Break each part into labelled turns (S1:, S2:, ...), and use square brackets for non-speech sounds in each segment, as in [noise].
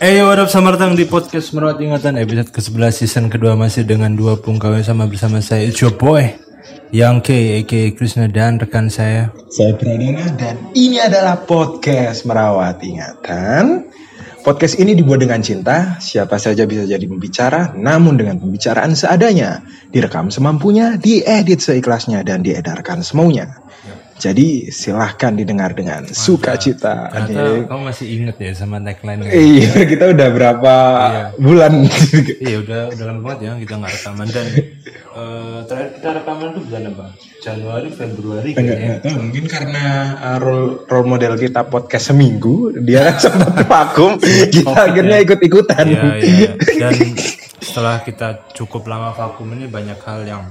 S1: Hey, what up, selamat datang di podcast Merawat Ingatan. Episode ke-11 season kedua masih dengan dua pungkawa sama bersama saya. It's your boy Yang K, aka Krishna dan rekan saya.
S2: Saya Pradana dan ini adalah podcast Merawat Ingatan. Podcast ini dibuat dengan cinta, siapa saja bisa jadi pembicara, namun dengan pembicaraan seadanya, direkam semampunya, diedit seikhlasnya, dan diedarkan semaunya. Jadi silahkan didengar dengan sukacita.
S1: Ternyata kamu masih inget ya sama tagline
S2: Iya, kita udah berapa iya. bulan?
S1: iya, udah udah lama banget ya kita nggak rekaman dan uh, terakhir kita rekaman itu bulan apa? Januari, Februari
S2: kayaknya. Enggak, tahu, mungkin karena uh, role, role model kita podcast seminggu, dia kan [laughs] sempat vakum, kita oh, akhirnya ya. ikut-ikutan.
S1: Iya, iya. Dan setelah kita cukup lama vakum ini banyak hal yang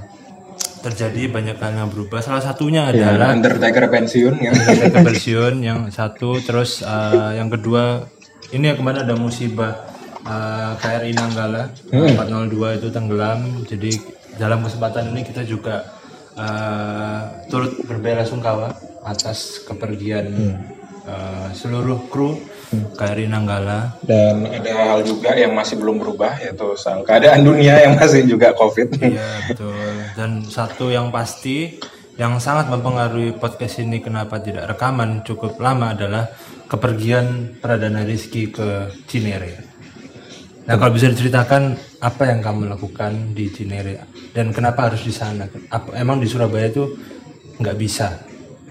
S1: terjadi banyak hal yang berubah. Salah satunya iya, adalah
S2: ya, Undertaker pensiun
S1: ya. Undertaker pensiun yang satu, terus uh, yang kedua ini ya kemarin ada musibah uh, KRI Nanggala hmm. 402 itu tenggelam. Jadi dalam kesempatan ini kita juga uh, turut berbela sungkawa atas kepergian hmm. uh, seluruh kru KRI Nanggala.
S2: Dan ada hal juga yang masih belum berubah yaitu soal keadaan dunia yang masih juga COVID.
S1: Iya betul. Dan satu yang pasti yang sangat mempengaruhi podcast ini kenapa tidak rekaman cukup lama adalah kepergian Pradana Rizky ke Cinere. Nah kalau bisa diceritakan apa yang kamu lakukan di Cinere dan kenapa harus di sana? Apa, emang di Surabaya itu nggak bisa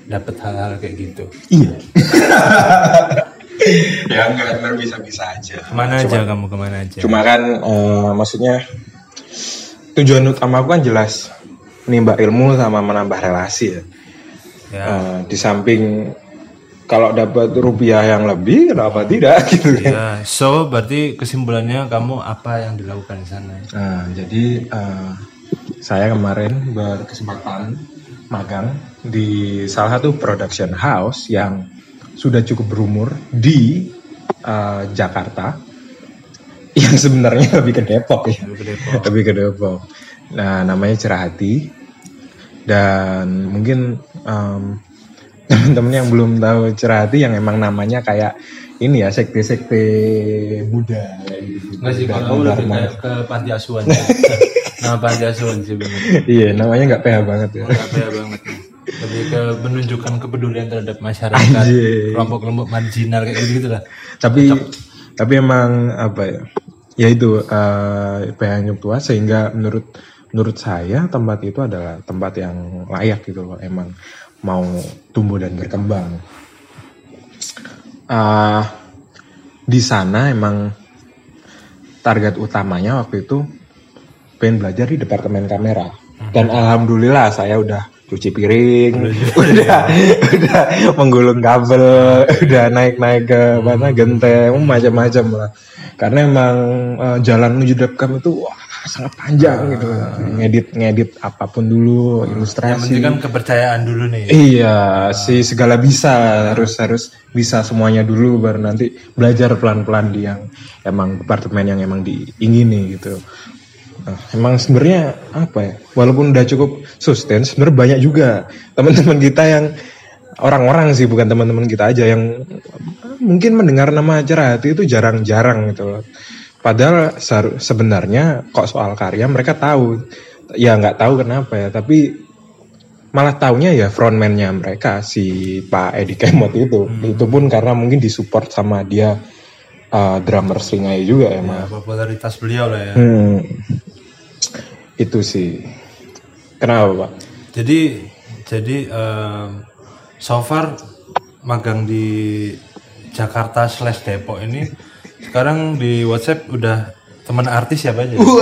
S1: dapat hal-hal kayak gitu?
S2: Iya. [laughs] ya benar bisa-bisa aja.
S1: Ke mana cuma, aja kamu ke mana aja?
S2: Cuma kan uh, maksudnya tujuan utama aku kan jelas menimba ilmu sama menambah relasi ya. ya. Uh, di samping kalau dapat rupiah yang lebih kenapa tidak [laughs] gitu
S1: kan. Ya, so berarti kesimpulannya kamu apa yang dilakukan di sana?
S2: Nah, jadi uh, saya kemarin berkesempatan magang di salah satu production house yang sudah cukup berumur di uh, Jakarta [laughs] yang sebenarnya lebih ke Depok ya lebih ke Depok. lebih ke Depok nah namanya Cerahati dan mungkin um, [laughs] teman-teman yang belum tahu Cerahati yang emang namanya kayak ini ya sekte-sekte Buddha
S1: gitu. Nggak sih kalau udah ke panti asuhan. Ya. [laughs] Nama panti asuhan sih benar.
S2: Iya, namanya nggak PH banget ya.
S1: Nggak PH banget. Lebih ke menunjukkan kepedulian terhadap masyarakat kelompok-kelompok marginal kayak gitu, lah.
S2: Tapi Cocok. tapi emang apa ya? Ya itu uh, eh, PH tua sehingga menurut menurut saya tempat itu adalah tempat yang layak gitu loh emang mau tumbuh dan berkembang. Uh, di sana emang target utamanya waktu itu pengen belajar di departemen kamera. Dan hmm. alhamdulillah saya udah cuci piring, [laughs] udah udah menggulung kabel, udah naik-naik ke mana genteng, macam-macam lah. Karena emang uh, jalan menuju Depcam itu wah sangat panjang gitu. Ngedit ngedit apa pun dulu, ilustrasi.
S1: Yang kan kepercayaan dulu nih.
S2: Iya, si segala bisa harus harus bisa semuanya dulu baru nanti belajar pelan-pelan di yang emang departemen yang emang diingini gitu. Nah, emang sebenarnya apa ya? Walaupun udah cukup sustain, sebenarnya banyak juga teman-teman kita yang orang-orang sih bukan teman-teman kita aja yang mungkin mendengar nama Cerahati itu jarang-jarang gitu loh. Padahal sebenarnya kok soal karya mereka tahu, ya nggak tahu kenapa ya, tapi malah taunya ya frontman-nya mereka si Pak Edi Kemot itu. Hmm. Itu pun karena mungkin disupport sama dia uh, drummer Sringai juga ya, ya
S1: popularitas beliau lah ya.
S2: Hmm itu sih kenapa pak
S1: jadi jadi um, so far magang di Jakarta slash Depok ini sekarang di WhatsApp udah teman artis siapa aja?
S2: Uh, [laughs]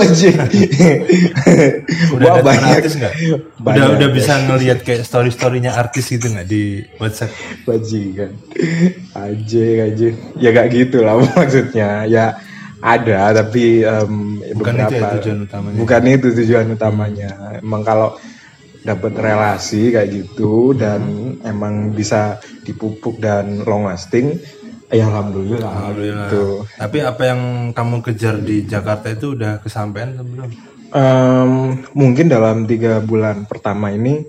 S1: udah ada teman artis nggak? Udah udah bisa ngelihat kayak story storynya artis gitu nggak di WhatsApp?
S2: Bajingan, aja aja, ya gak gitu lah [laughs] maksudnya. Ya ada tapi um,
S1: bukan beberapa, itu ya tujuan utamanya
S2: bukan itu tujuan utamanya emang kalau dapat relasi kayak gitu dan hmm. emang bisa dipupuk dan long lasting ya alhamdulillah,
S1: alhamdulillah. Gitu. tapi apa yang kamu kejar di Jakarta itu udah kesampaian belum
S2: um, mungkin dalam tiga bulan pertama ini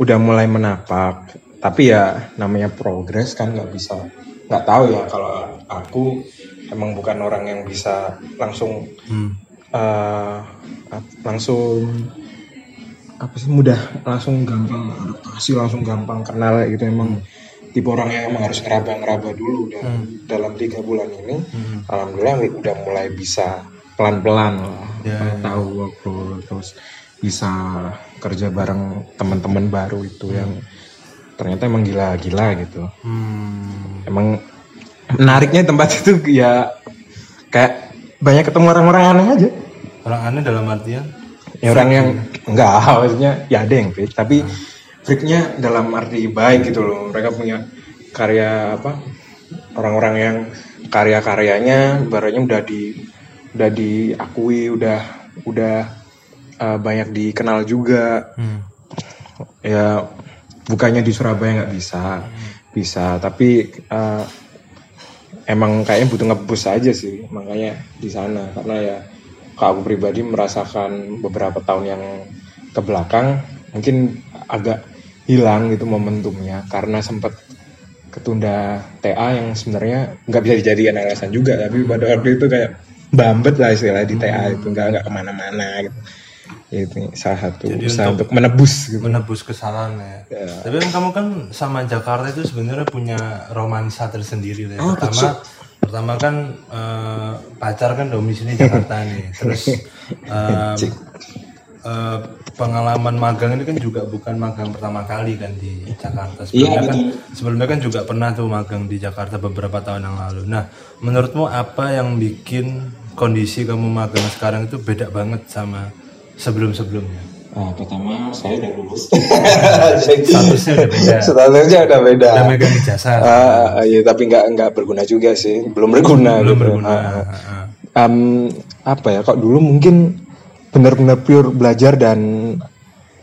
S2: udah mulai menapak tapi ya namanya progres kan nggak bisa nggak tahu ya kalau aku emang bukan orang yang bisa langsung
S1: Hmm.
S2: ap- langsung apa sih mudah langsung gampang adaptasi langsung gampang kenal gitu. Emang tipe orang yang emang harus ngeraba-ngeraba dulu dan dalam tiga bulan ini alhamdulillah udah mulai bisa pelan-pelan lah
S1: Ya,
S2: tahu workflow terus bisa kerja bareng teman-teman baru itu yang ternyata emang gila-gila gitu.
S1: Hmm.
S2: emang menariknya tempat itu ya kayak banyak ketemu orang-orang aneh aja.
S1: Orang aneh dalam artian?
S2: Ya orang yang enggak [laughs] maksudnya ya ada yang freak tapi freaknya dalam arti baik gitu loh. Mereka punya karya apa orang-orang yang karya-karyanya barunya udah di udah diakui udah udah uh, banyak dikenal juga.
S1: Hmm.
S2: ya bukannya di Surabaya nggak bisa bisa tapi uh, emang kayaknya butuh ngebus aja sih makanya di sana. Karena ya kalau aku pribadi merasakan beberapa tahun yang ke belakang mungkin agak hilang gitu momentumnya. Karena sempat ketunda TA yang sebenarnya nggak bisa dijadikan alasan juga. Tapi pada waktu itu kayak bambet lah istilah di TA itu nggak nggak ke mana-mana gitu itu salah satu usaha untuk, menebus gitu
S1: menebus kesalahan ya. Tapi kan kamu kan sama Jakarta itu sebenarnya punya romansa tersendiri ya. Pertama pertama kan eh, pacar kan domisili Jakarta nih. [laughs] Terus eh, eh, pengalaman magang ini kan juga bukan magang pertama kali kan di Jakarta. Sebelumnya kan sebelumnya kan juga pernah tuh magang di Jakarta beberapa tahun yang lalu. Nah, menurutmu apa yang bikin kondisi kamu magang sekarang itu beda banget sama sebelum-sebelumnya?
S2: Ah, pertama saya udah lulus. [laughs]
S1: Statusnya udah beda.
S2: Statusnya udah beda.
S1: Udah megang ijazah.
S2: Ah, iya, tapi nggak nggak berguna juga sih. Belum berguna.
S1: Belum
S2: gitu.
S1: berguna.
S2: Ah. Em, apa ya? Kok dulu mungkin benar-benar pure belajar dan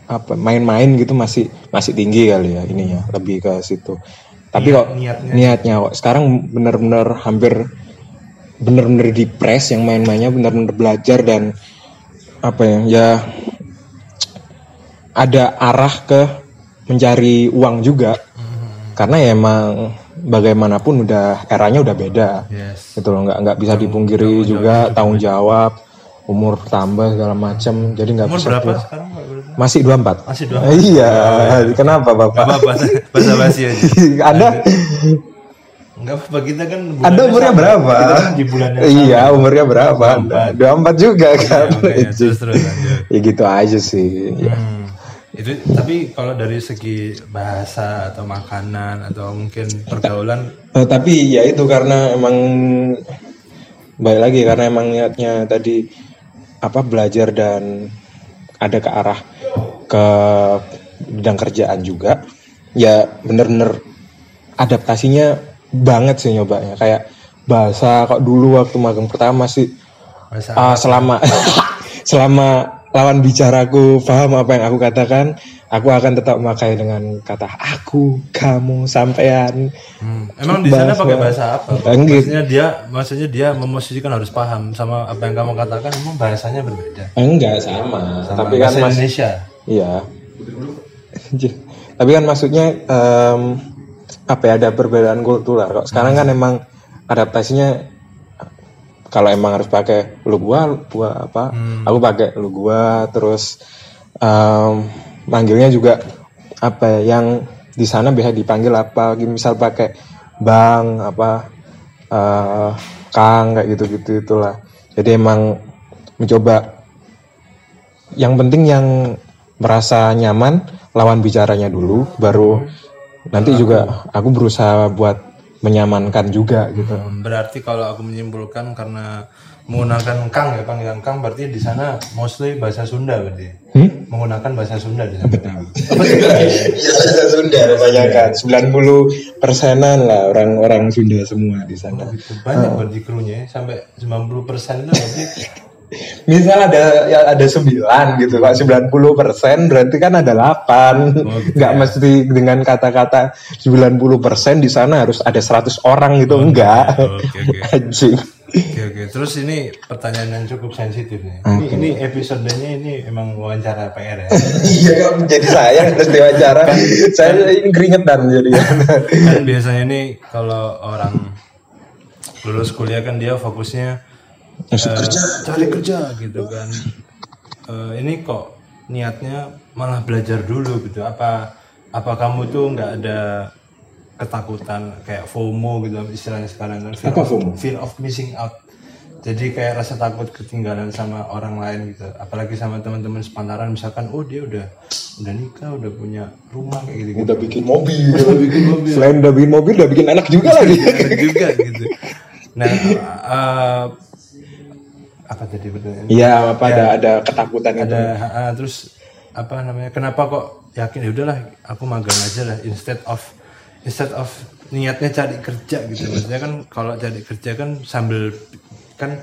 S2: apa main-main gitu masih masih tinggi kali ya ini ya lebih ke situ. Tapi kok
S1: niatnya.
S2: niatnya kok sekarang benar-benar hampir benar-benar di press yang main-mainnya benar-benar belajar dan apa ya ya ada arah ke mencari uang juga. Karena ya emang bagaimanapun udah eranya udah beda.
S1: Yes.
S2: gitu loh nggak nggak bisa dipungkiri juga tanggung jawab umur tambah segala macam jadi nggak bisa
S1: berapa sekarang?
S2: Masih 24
S1: Masih dua.
S2: iya kenapa bapak?
S1: Gak apa-apa, bahasa basi aja. [laughs]
S2: anda
S1: Enggak apa-apa, kita kan
S2: anda
S1: bulannya
S2: umurnya
S1: sama.
S2: berapa
S1: kan di bulan yang
S2: iya umurnya berapa anda 24 juga kan
S1: makanya terus terus lanjut. [laughs]
S2: ya gitu aja sih Ya.
S1: Hmm. Itu tapi kalau dari segi bahasa atau makanan atau mungkin pergaulan
S2: Eh, tapi ya itu karena emang balik lagi karena emang niatnya tadi apa belajar dan ada ke arah ke bidang kerjaan juga ya bener-bener adaptasinya banget sih nyobanya kayak bahasa kok dulu waktu magang pertama sih
S1: bahasa
S2: ah, selama [laughs] selama lawan bicaraku paham apa yang aku katakan aku akan tetap memakai dengan kata aku kamu sampean
S1: Hmm. Emang di sana pakai bahasa apa?
S2: Enggak.
S1: Maksudnya dia maksudnya dia memosisikan harus paham sama apa yang kamu katakan emang bahasanya berbeda.
S2: enggak sama,
S1: Sama
S2: tapi kan
S1: bahasa
S2: mas
S1: Indonesia.
S2: iya [laughs] tapi kan maksudnya em, apa ya ada perbedaan kultural. Kok sekarang kan emang adaptasinya kalau emang harus pakai lu gua gua apa aku pakai lu gua terus em, manggilnya juga apa ya, yang di sana bisa dipanggil apa misal pakai bang apa eh, kang kayak gitu gitu itulah. Jadi emang mencoba. Yang penting yang merasa nyaman lawan bicaranya dulu baru nanti juga aku berusaha buat menyamankan juga gitu.
S1: Hmm, Berarti kalau aku menyimpulkan karena menggunakan kang ya panggilan kang berarti di sana mostly bahasa Sunda berarti. Menggunakan bahasa Sunda di sana.
S2: Iya bahasa Sunda kebanyakan. 90 persenan lah orang-orang Sunda semua di sana.
S1: Itu banyak berarti krunya ya. sampai 90% itu berarti
S2: misal ada ya ada 9 gitu Pak. 90 persen berarti kan ada 8 nggak mesti dengan kata-kata 90 persen di sana harus ada 100 orang gitu enggak
S1: oke, oke. [laughs]
S2: anjing.
S1: Oke oke. Terus ini pertanyaan yang cukup sensitif nih. Ini, ini episodenya ini emang wawancara PR ya. [laughs]
S2: iya kan menjadi saya harus diwawancara. Saya ini keringetan jadi.
S1: kan biasanya ini kalau orang lulus kuliah kan dia fokusnya
S2: Masuk
S1: eh,
S2: kerja.
S1: cari kerja gitu kan Eh, ini kok niatnya malah belajar dulu gitu apa apa kamu tuh nggak ada ketakutan kayak FOMO gitu istilahnya sekarang kan fear
S2: Apa
S1: of,
S2: FOMO?
S1: fear of missing out jadi kayak rasa takut ketinggalan sama orang lain gitu apalagi sama teman-teman sepantaran misalkan oh dia udah udah nikah udah punya rumah kayak gitu
S2: Udah bikin mobil, [laughs] udah bikin mobil. Selain udah bikin mobil, udah bikin anak juga lagi.
S1: juga gitu [laughs] nah eh, apa tadi pertanyaan
S2: Iya, apa ada ada ketakutan itu.
S1: ada ah, terus apa namanya kenapa kok yakin ya udahlah aku magang aja lah instead of instead of niatnya cari kerja gitu maksudnya kan kalau cari kerja kan sambil kan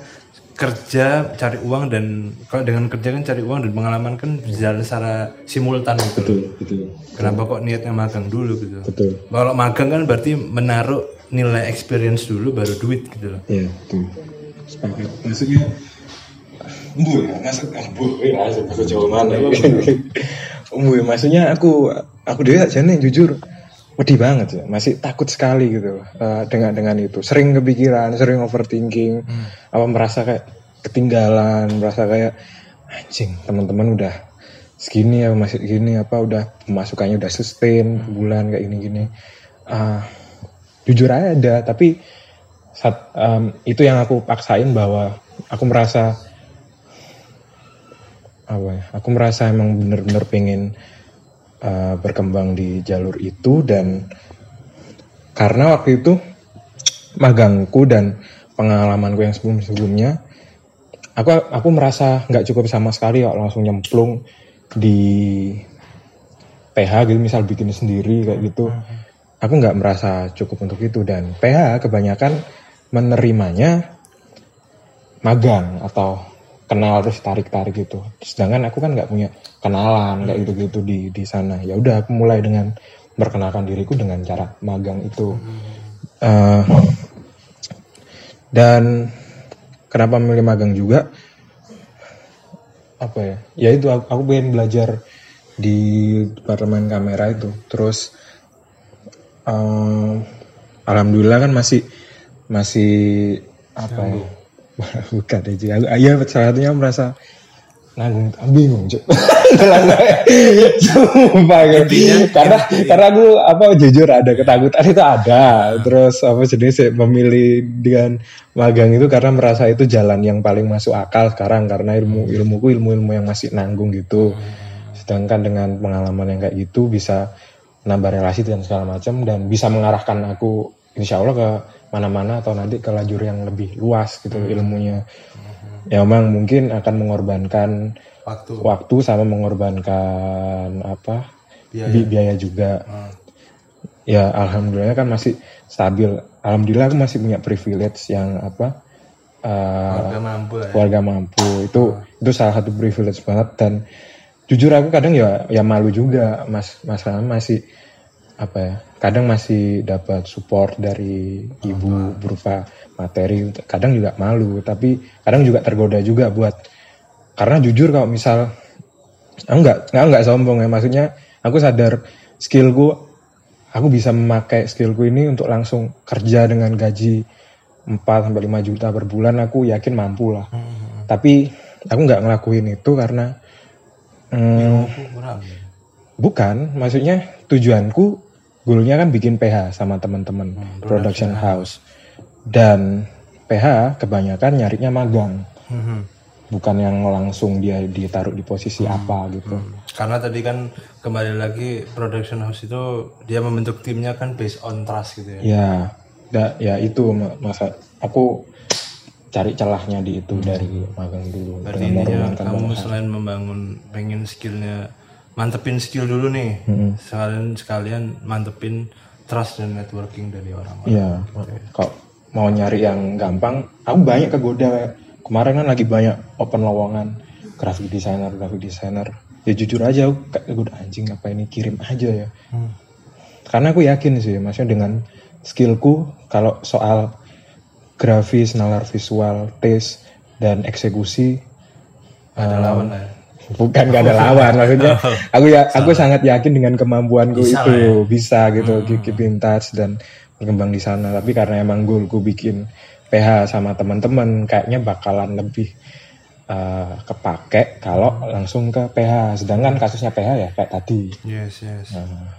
S1: kerja cari uang dan kalau dengan kerja kan cari uang dan pengalaman kan berjalan secara simultan gitu.
S2: Betul, betul.
S1: kenapa kok niatnya magang dulu gitu
S2: Betul.
S1: kalau magang kan berarti menaruh nilai experience dulu baru duit gitu loh
S2: Iya, betul. Sepakat. Maksudnya Embu ya, maksud masuk bahasa Jawa mana? Ya, [laughs] maksudnya aku aku dewe aja nih jujur wedi banget ya, masih takut sekali gitu eh, dengan dengan itu. Sering kepikiran, sering overthinking, apa merasa kayak ketinggalan, merasa kayak anjing teman-teman udah segini ya masih gini apa udah pemasukannya udah sustain bulan kayak gini-gini. Ah, jujur aja ada, tapi saat, em, itu yang aku paksain bahwa aku merasa apa ya? Aku merasa emang bener-bener pengen uh, berkembang di jalur itu dan karena waktu itu magangku dan pengalamanku yang sebelum-sebelumnya aku aku merasa nggak cukup sama sekali kok langsung nyemplung di PH gitu misal bikin sendiri kayak gitu. Aku nggak merasa cukup untuk itu dan PH kebanyakan menerimanya magang atau kenal terus tarik tarik gitu sedangkan aku kan nggak punya kenalan kayak gitu gitu di di sana. Ya udah aku mulai dengan memperkenalkan diriku dengan cara magang itu. Eh, dan kenapa memilih magang juga? Apa ya? Ya itu aku, aku pengen belajar di departemen kamera itu. Terus eh, alhamdulillah kan masih masih apa ya [laughs] bukan aja aku ya salah satunya merasa nanggung bingung cuk. [laughs] Sumpah gitu. karena karena aku apa jujur ada ketakutan itu ada. Terus apa jenis memilih dengan magang itu karena merasa itu jalan yang paling masuk akal sekarang karena ilmu ilmuku ilmu ilmu yang masih nanggung gitu. Sedangkan dengan pengalaman yang kayak gitu bisa nambah relasi dan segala macam dan bisa mengarahkan aku insya Allah ke mana-mana atau nanti ke lajur yang lebih luas gitu ilmunya. Ya memang mungkin akan mengorbankan
S1: waktu.
S2: waktu sama mengorbankan apa?
S1: Biaya.
S2: bi- biaya juga.
S1: Hmm.
S2: ya alhamdulillah kan masih stabil. Alhamdulillah aku masih punya privilege yang apa? Eh,
S1: Warga mampu ya.
S2: keluarga mampu. Itu itu salah satu privilege banget. Dan jujur aku kadang ya ya malu juga mas masalah masih apa ya kadang masih dapat support dari ibu berupa materi kadang juga malu tapi kadang juga tergoda juga buat karena jujur kalau misal aku nggak nggak nggak sombong ya maksudnya aku sadar skillku aku bisa memakai skillku ini untuk langsung kerja dengan gaji 4 sampai 5 juta per bulan aku yakin mampu lah tapi aku nggak ngelakuin itu karena hmm,
S1: ya.
S2: bukan maksudnya tujuanku goalnya kan bikin PH sama teman-teman production house. dan PH kebanyakan nyarinya magang.
S1: Mhm.
S2: bukan yang langsung dia ditaruh di posisi apa gitu.
S1: Karena tadi kan kembali lagi production house itu dia membentuk timnya kan based on trust gitu ya.
S2: ya da- ya itu ma- masa aku cari celahnya di itu dari magang dulu.
S1: Berarti intinya kamu selain membangun pengen skillnya mantepin skill dulu nih, sekalian sekalian mantepin trust dan networking dari orang-orang.
S2: Iya, kalau mau nyari yang gampang, aku banyak kegoda. Kemarin kan lagi banyak open lowongan graphic designer, graphic designer. Ya jujur aja aku kegoda anjing apa ini kirim aja ya.
S1: Hmm.
S2: Karena aku yakin sih, maksudnya dengan skillku kalau soal grafis, nalar visual, taste dan eksekusi
S1: Ada lawan lah. ya.
S2: Bukan gak ada lawan maksudnya. Aku ya aku sangat yakin dengan kemampuanku
S1: Bisa
S2: itu. bisa gitu keep in touch dan berkembang di sana. Tapi karena emang goalku bikin PH sama teman-teman kayaknya bakalan lebih uh, kepake kalau langsung ke PH sedangkan kasusnya PH ya kayak tadi.
S1: Yes yes.
S2: Nah,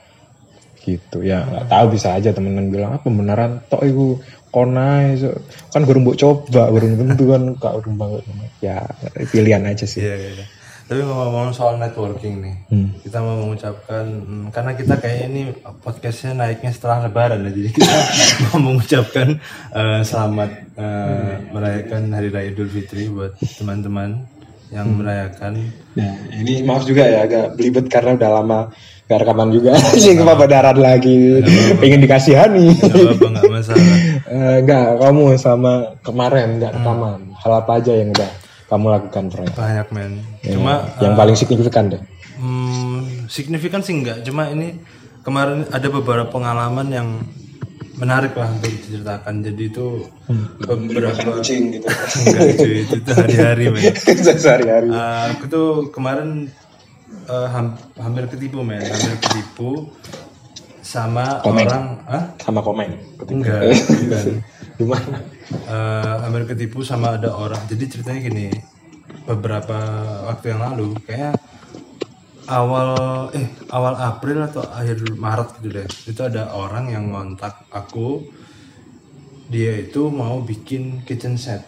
S2: gitu ya. Nggak tahu bisa aja temen-temen bilang apa beneran? Tok itu konai so. kan mbok coba baru tentu kan kak banget ya pilihan aja sih.
S1: Iya, iya, iya. Tapi ngomong soal networking nih,
S2: Hmm.
S1: kita mau mengucapkan hmm, karena kita kayak ini podcastnya naiknya setelah Lebaran ya, jadi kita [laughs] mau mengucapkan eh, selamat eh, merayakan Hari Raya Idul Fitri buat teman-teman yang merayakan.
S2: nah ini maaf juga ya agak belibet karena udah lama gak rekaman juga. Sih [laughs] darat lagi. Pengen dikasihani.
S1: Nggak masalah. [laughs]
S2: Eh, enggak kamu sama kemarin nggak rekaman. Hal apa aja yang udah kamu lakukan Troy
S1: Banyak men. Cuma
S2: yang paling signifikan deh.
S1: Hmm, signifikan sih enggak, cuma ini kemarin ada beberapa pengalaman yang menarik lah untuk diceritakan. Jadi itu beberapa
S2: kucing gitu.
S1: Enggak cuy, itu tuh hari-hari men. [laughs]
S2: sehari-hari.
S1: Eh, aku tuh kemarin eh, ham- hampir ketipu men, hampir ketipu sama orang, ah
S2: sama komen
S1: enggak, [laughs] bukan.
S2: gimana
S1: Eh, hampir ketipu sama ada orang. Jadi ceritanya gini, beberapa waktu yang lalu kayak awal eh awal April atau akhir Maret gitu deh. Itu ada orang yang ngontak aku. Dia itu mau bikin kitchen set.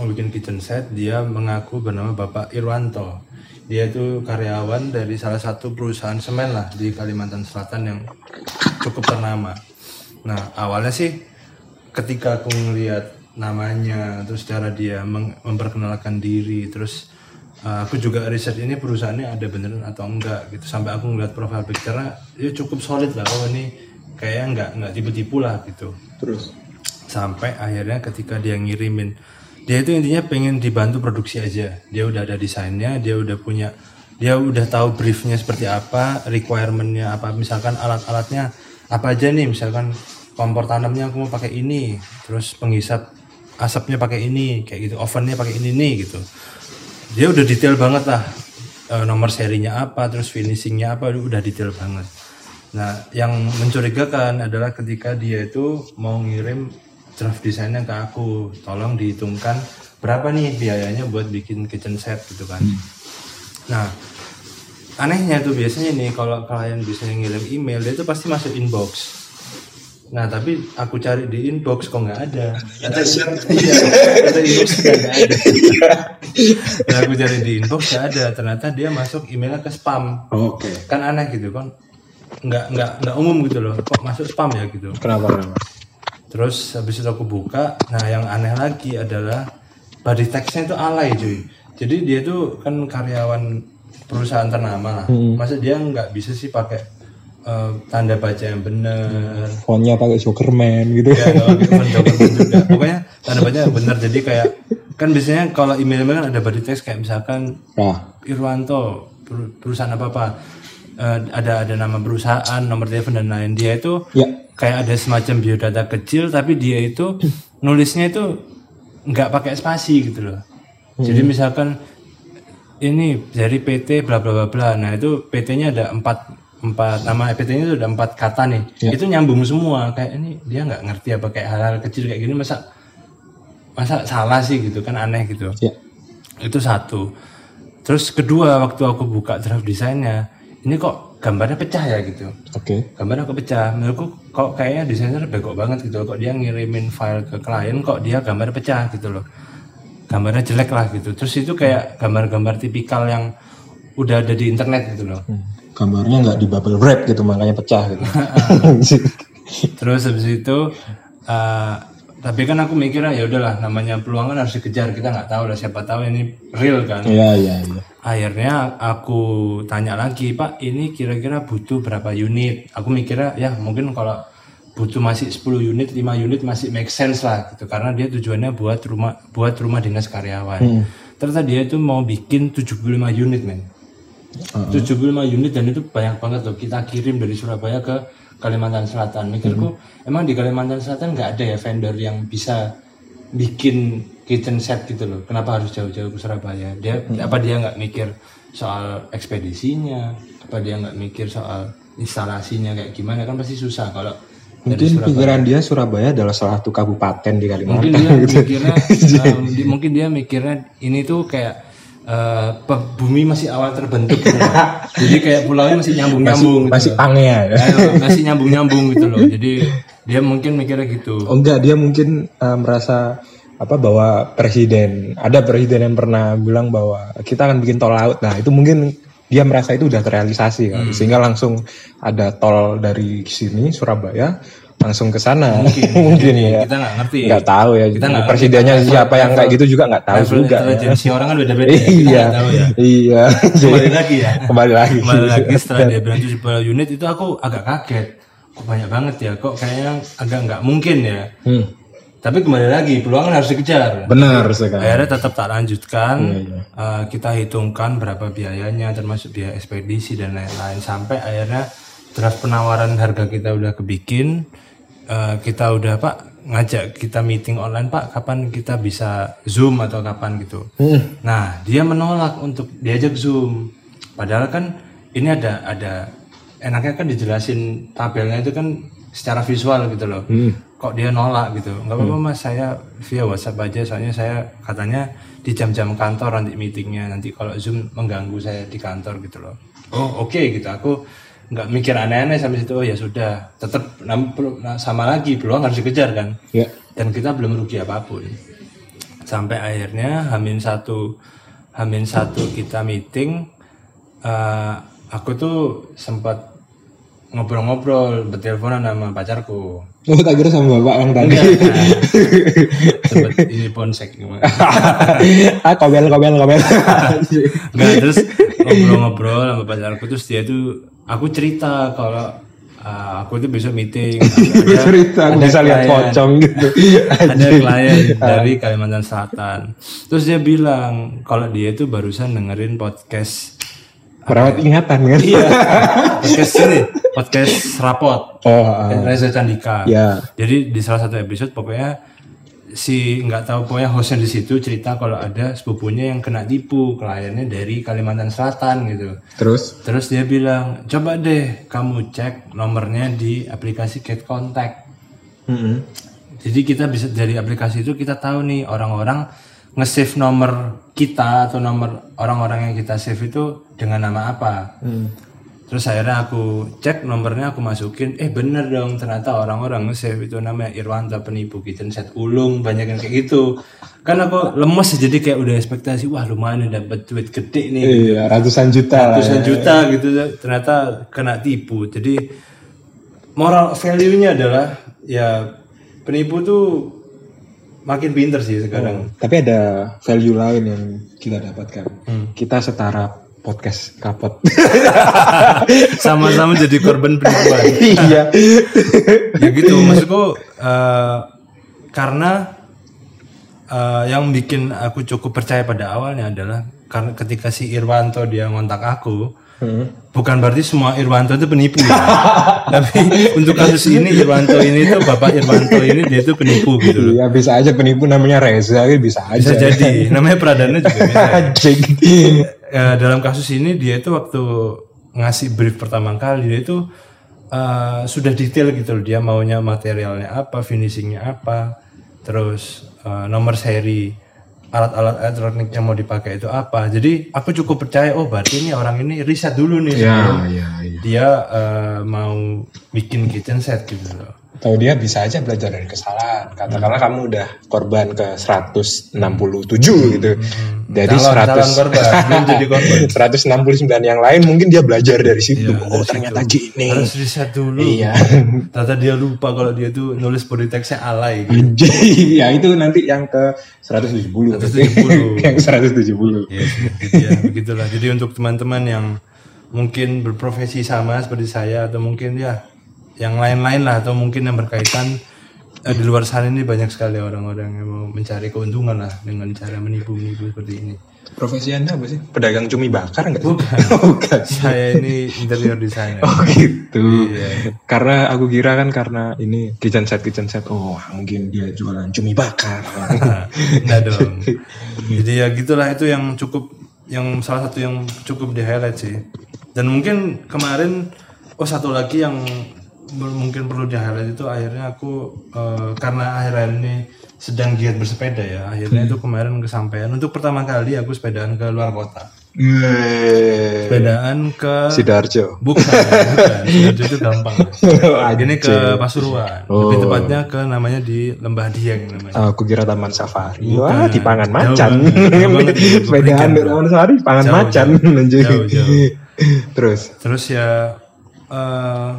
S1: Mau bikin kitchen set, dia mengaku bernama Bapak Irwanto. Dia itu karyawan dari salah satu perusahaan semen lah di Kalimantan Selatan yang cukup ternama. Nah, awalnya sih ketika aku ngelihat namanya terus cara dia memperkenalkan diri terus uh, aku juga riset ini perusahaannya ada beneran atau enggak gitu. Sampai aku ngeliat profile picture-nya dia cukup solid lah oh ini kayaknya enggak enggak tipu-tipu lah gitu.
S2: Terus?
S1: Sampai akhirnya ketika dia ngirimin dia itu intinya pengen dibantu produksi aja. Dia udah ada desainnya dia udah punya dia udah tahu briefnya seperti apa requirementnya apa misalkan alat-alatnya apa aja nih misalkan kompor tanamnya aku mau pakai ini terus penghisap asapnya pakai ini kayak gitu ovennya pakai ini nih gitu. Dia udah detail banget lah Eh, nomor serinya apa terus finishingnya apa udah detail banget. Nah yang mencurigakan adalah ketika dia itu mau ngirim draft desainnya ke aku tolong dihitungkan berapa nih biayanya buat bikin kitchen set gitu kan. Nah anehnya tuh biasanya nih kalau klien bisa ngirim email dia tuh pasti masuk inbox Nah tapi aku cari di inbox kok nggak ada. Kata iya, kata inbox nggak ada. nah aku cari di inbox nggak ada. Ternyata dia masuk emailnya ke spam.
S2: oke
S1: Kan aneh gitu kan. Nggak nggak nggak umum gitu loh. Kok masuk spam ya gitu.
S2: kenapa kenapa
S1: Terus habis itu aku buka. Nah yang aneh lagi adalah body text-nya itu alay cuy. Jadi dia tuh kan karyawan perusahaan ternama lah. Masa dia nggak bisa sih pakai eh, tanda baca yang bener.
S2: Fontnya pakai Jokerman gitu.
S1: Ya kalau [laughs] gitu juga. Pokoknya tanda baca benar jadi kayak kan biasanya kalau email email kan ada body text kayak misalkan
S2: nah.
S1: Irwanto per- perusahaan apa apa. Ada ada nama perusahaan nomor telepon dan lain dia itu
S2: ya.
S1: kayak ada semacam biodata kecil tapi dia itu nulisnya itu nggak pakai spasi gitu loh. Jadi misalkan ini dari PT bla bla bla bla. Nah itu PT-nya ada empat empat nama PT-nya itu ada empat kata nih. Itu nyambung semua. Kayak ini dia nggak ngerti apa kayak hal-hal kecil kayak gini masa masa salah sih gitu kan aneh gitu.
S2: Ya.
S1: Itu satu. Terus kedua waktu aku buka draft desainnya ini kok gambarnya pecah ya gitu.
S2: Oke.
S1: Gambarnya kok pecah. Menurutku kok kayaknya desainer bego banget gitu. Kok dia ngirimin file ke klien kok dia gambarnya pecah gitu loh. Gambarnya jelek lah gitu. Terus itu kayak gambar-gambar tipikal yang udah ada di internet gitu loh.
S2: Hmm. Gambarnya nggak di bubble wrap gitu makanya pecah gitu. [laughs]
S1: Terus habis itu eh, tapi kan aku mikirnya ya udahlah namanya peluang kan harus dikejar kita nggak tahu lah siapa tahu ini real kan.
S2: Iya iya iya.
S1: Akhirnya aku tanya lagi pak ini kira-kira butuh berapa unit? Aku mikirnya ya mungkin kalau butuh masih 10 unit 5 unit masih make sense lah gitu. Karena dia tujuannya buat rumah buat rumah dinas karyawan. Ternyata dia itu mau bikin 75 unit men 75 unit dan itu banyak banget loh. Kita kirim dari Surabaya ke Kalimantan Selatan. Mikirku emang di Kalimantan Selatan nggak ada ya vendor yang bisa bikin kitchen set gitu loh. Kenapa harus jauh-jauh ke Surabaya? Dia apa dia nggak mikir soal ekspedisinya? Apa dia nggak mikir soal instalasinya kayak gimana? Kan pasti susah kalau
S2: Mungkin pikiran dia Surabaya adalah salah satu kabupaten di
S1: mungkin
S2: Kalimantan.
S1: dia [laughs] mikirnya [laughs] um, di- mungkin dia mikirnya ini tuh kayak eh, pe- bumi masih awal terbentuk gitu loh. [laughs] jadi kayak pulaunya masih nyambung nyambung
S2: Masih pangea ya.
S1: masih nyambung nyambung gitu loh [laughs] jadi dia mungkin mikirnya gitu
S2: Oh enggak, dia mungkin eh, merasa apa bahwa presiden ada presiden yang pernah bilang bahwa kita akan bikin tol laut. Nah, itu mungkin dia merasa itu udah terrealisasi kan. Sehingga langsung ada tol dari sini Surabaya langsung ke sana. Mungkin, [laughs] ya.
S1: kita nggak ngerti
S2: Nggak tahu ya.
S1: Kita nggak
S2: Presidennya
S1: ngerti.
S2: siapa yang kayak gitu juga nggak tahu juga. ya.
S1: intelijensi orang kan beda beda [laughs]
S2: Iya.
S1: tahu ya
S2: Iya. [laughs]
S1: kembali lagi ya
S2: Kembali lagi.
S1: kembali lagi setelah dia bilang 70 unit itu aku agak kaget kok banyak banget ya kok kayaknya agak nggak mungkin ya
S2: Hmm,
S1: tapi kembali lagi peluang harus dikejar
S2: benar sekali.
S1: akhirnya tetap tak lanjutkan
S2: Iya,
S1: Eh, kita hitungkan berapa biayanya termasuk biaya ekspedisi dan lain-lain sampai akhirnya draft penawaran harga kita udah kebikin Eh, kita udah pak ngajak kita meeting online pak kapan kita bisa zoom atau kapan gitu.
S2: Hmm,
S1: nah dia menolak untuk diajak zoom. Padahal kan ini ada ada enaknya kan dijelasin tabelnya itu kan secara visual gitu loh.
S2: Hmm.
S1: kok dia nolak gitu. Nggak apa-apa mas saya via WhatsApp aja. Soalnya saya katanya di jam-jam kantor nanti meetingnya. Nanti kalau zoom mengganggu saya di kantor gitu loh. Oh. Oke gitu. Aku nggak mikir aneh-aneh sampai situ oh ya sudah tetap nah, sama lagi peluang harus dikejar kan
S2: Ya.
S1: dan kita belum rugi apa pun sampai akhirnya Hamin satu Hamin satu kita meeting eh, aku tuh sempat ngobrol-ngobrol berteleponan sama pacarku
S2: Oh, tak kira sama bapak yang tadi. [laughs]
S1: sempat ini ponsek
S2: ah, kobel, kobel, kobel.
S1: Enggak terus ngobrol-ngobrol sama pacarku terus dia tuh aku cerita kalau uh, aku tuh besok meeting. [laughs] Ada,
S2: cerita aku bisa lihat pocong gitu. [laughs]
S1: Ada klien dari Kalimantan Selatan. Terus dia bilang kalau dia tuh barusan dengerin podcast
S2: perawat ingatan kan?
S1: Iya. [laughs] Podcast ini podcast rapot.
S2: Oh ah.
S1: Reza Candika.
S2: Ya.
S1: Jadi di salah satu episode pokoknya si nggak tahu pokoknya hostnya di situ cerita kalau ada sepupunya yang kena tipu kliennya dari Kalimantan Selatan gitu.
S2: Terus?
S1: Terus dia bilang coba deh kamu cek nomornya di aplikasi Get Contact.
S2: Mm-mm.
S1: jadi kita bisa dari aplikasi itu kita tahu nih orang-orang nge-save nomor kita atau nomor orang-orang yang kita save itu dengan nama apa Terus akhirnya aku cek nomornya aku masukin, eh bener dong ternyata orang-orang nge-save itu namanya Irwanto penipu kitchen set ulung banyak yang kayak gitu. Kan aku lemes jadi kayak udah ekspektasi wah lumayan nih dapet duit gede nih
S2: iya ratusan juta lah
S1: ratusan juta gitu ternyata kena tipu. Jadi moral value-nya adalah ya penipu tuh makin pinter sih sekarang.
S2: tapi ada value lain yang kita dapatkan kita setara podcast kapot. [laughs]
S1: Sama-sama jadi korban penipuan. [laughs]
S2: iya.
S1: Ya gitu maksudku eh, karena eh, yang bikin aku cukup percaya pada awalnya adalah karena ketika si Irwanto dia ngontak aku bukan berarti semua Irwanto itu penipu ya. [laughs] tapi untuk kasus ini Irwanto ini tuh bapak Irwanto ini dia itu penipu gitu loh.
S2: Iya bisa aja penipu namanya Reza gitu bisa
S1: bisa
S2: aja.
S1: jadi. Namanya Pradana juga bisa Eh, dalam kasus ini dia itu waktu ngasih brief pertama kali dia itu eh, sudah detail gitu loh dia maunya materialnya apa finishingnya apa terus eh, nomor seri alat-alat elektronik yang mau dipakai itu apa. Jadi aku cukup percaya oh berarti ini orang ini riset dulu nih.
S2: Ya
S1: sebelum
S2: ya ya.
S1: dia eh, mau bikin kitchen set gitu loh
S2: Atau dia bisa aja belajar dari kesalahan. Katakanlah kamu udah korban ke 167 gitu. Jadi
S1: Calon-
S2: 100
S1: calon korban, belum jadi korban. [laughs]
S2: 169 yang lain mungkin dia belajar dari situ. oh, ternyata gini.
S1: harus riset dulu
S2: Iya. [laughs]
S1: ternyata dia lupa kalau dia tuh nulis body text-nya alay gitu. [laughs]
S2: Ya itu nanti yang ke 170.
S1: 170.
S2: yang 170.
S1: Ya, gitu ya, begitulah. Jadi untuk teman-teman yang mungkin berprofesi sama seperti saya atau mungkin ya yang lain-lain lah atau mungkin yang berkaitan eh, di luar sana ini banyak sekali orang-orang yang mau mencari keuntungan lah dengan cara menipu-menipu seperti ini.
S2: Profesi Anda apa sih? Pedagang cumi bakar enggak?
S1: Bukan. [laughs]
S2: Bukan.
S1: Saya ini interior designer.
S2: Oh gitu.
S1: Iya.
S2: Karena aku kira kan karena ini kitchen set kitchen set. Oh mungkin dia jualan cumi bakar. [laughs]
S1: Enggak dong. [laughs] Jadi ya gitulah itu yang cukup yang salah satu yang cukup di highlight sih. Dan mungkin kemarin oh satu lagi yang mungkin perlu di highlight itu akhirnya aku eh, karena akhir-akhir ini sedang giat bersepeda ya akhirnya itu kemarin kesampaian untuk pertama kali aku sepedaan ke luar kota
S2: Weh.
S1: sepedaan ke
S2: Sidarjo.
S1: bukan bukan [laughs] Sidoarjo itu gampang ini ke Pasuruan lebih
S2: Oh.
S1: tepatnya ke namanya di Lembah Dieng namanya
S2: Aku kira taman safari.
S1: Bukan.
S2: Wah, di pangan macan. [laughs] Sepedaan di taman safari, pangan
S1: Jauh,
S2: macan.
S1: jauh. Jauh, jauh. [laughs]
S2: Terus,
S1: terus ya eh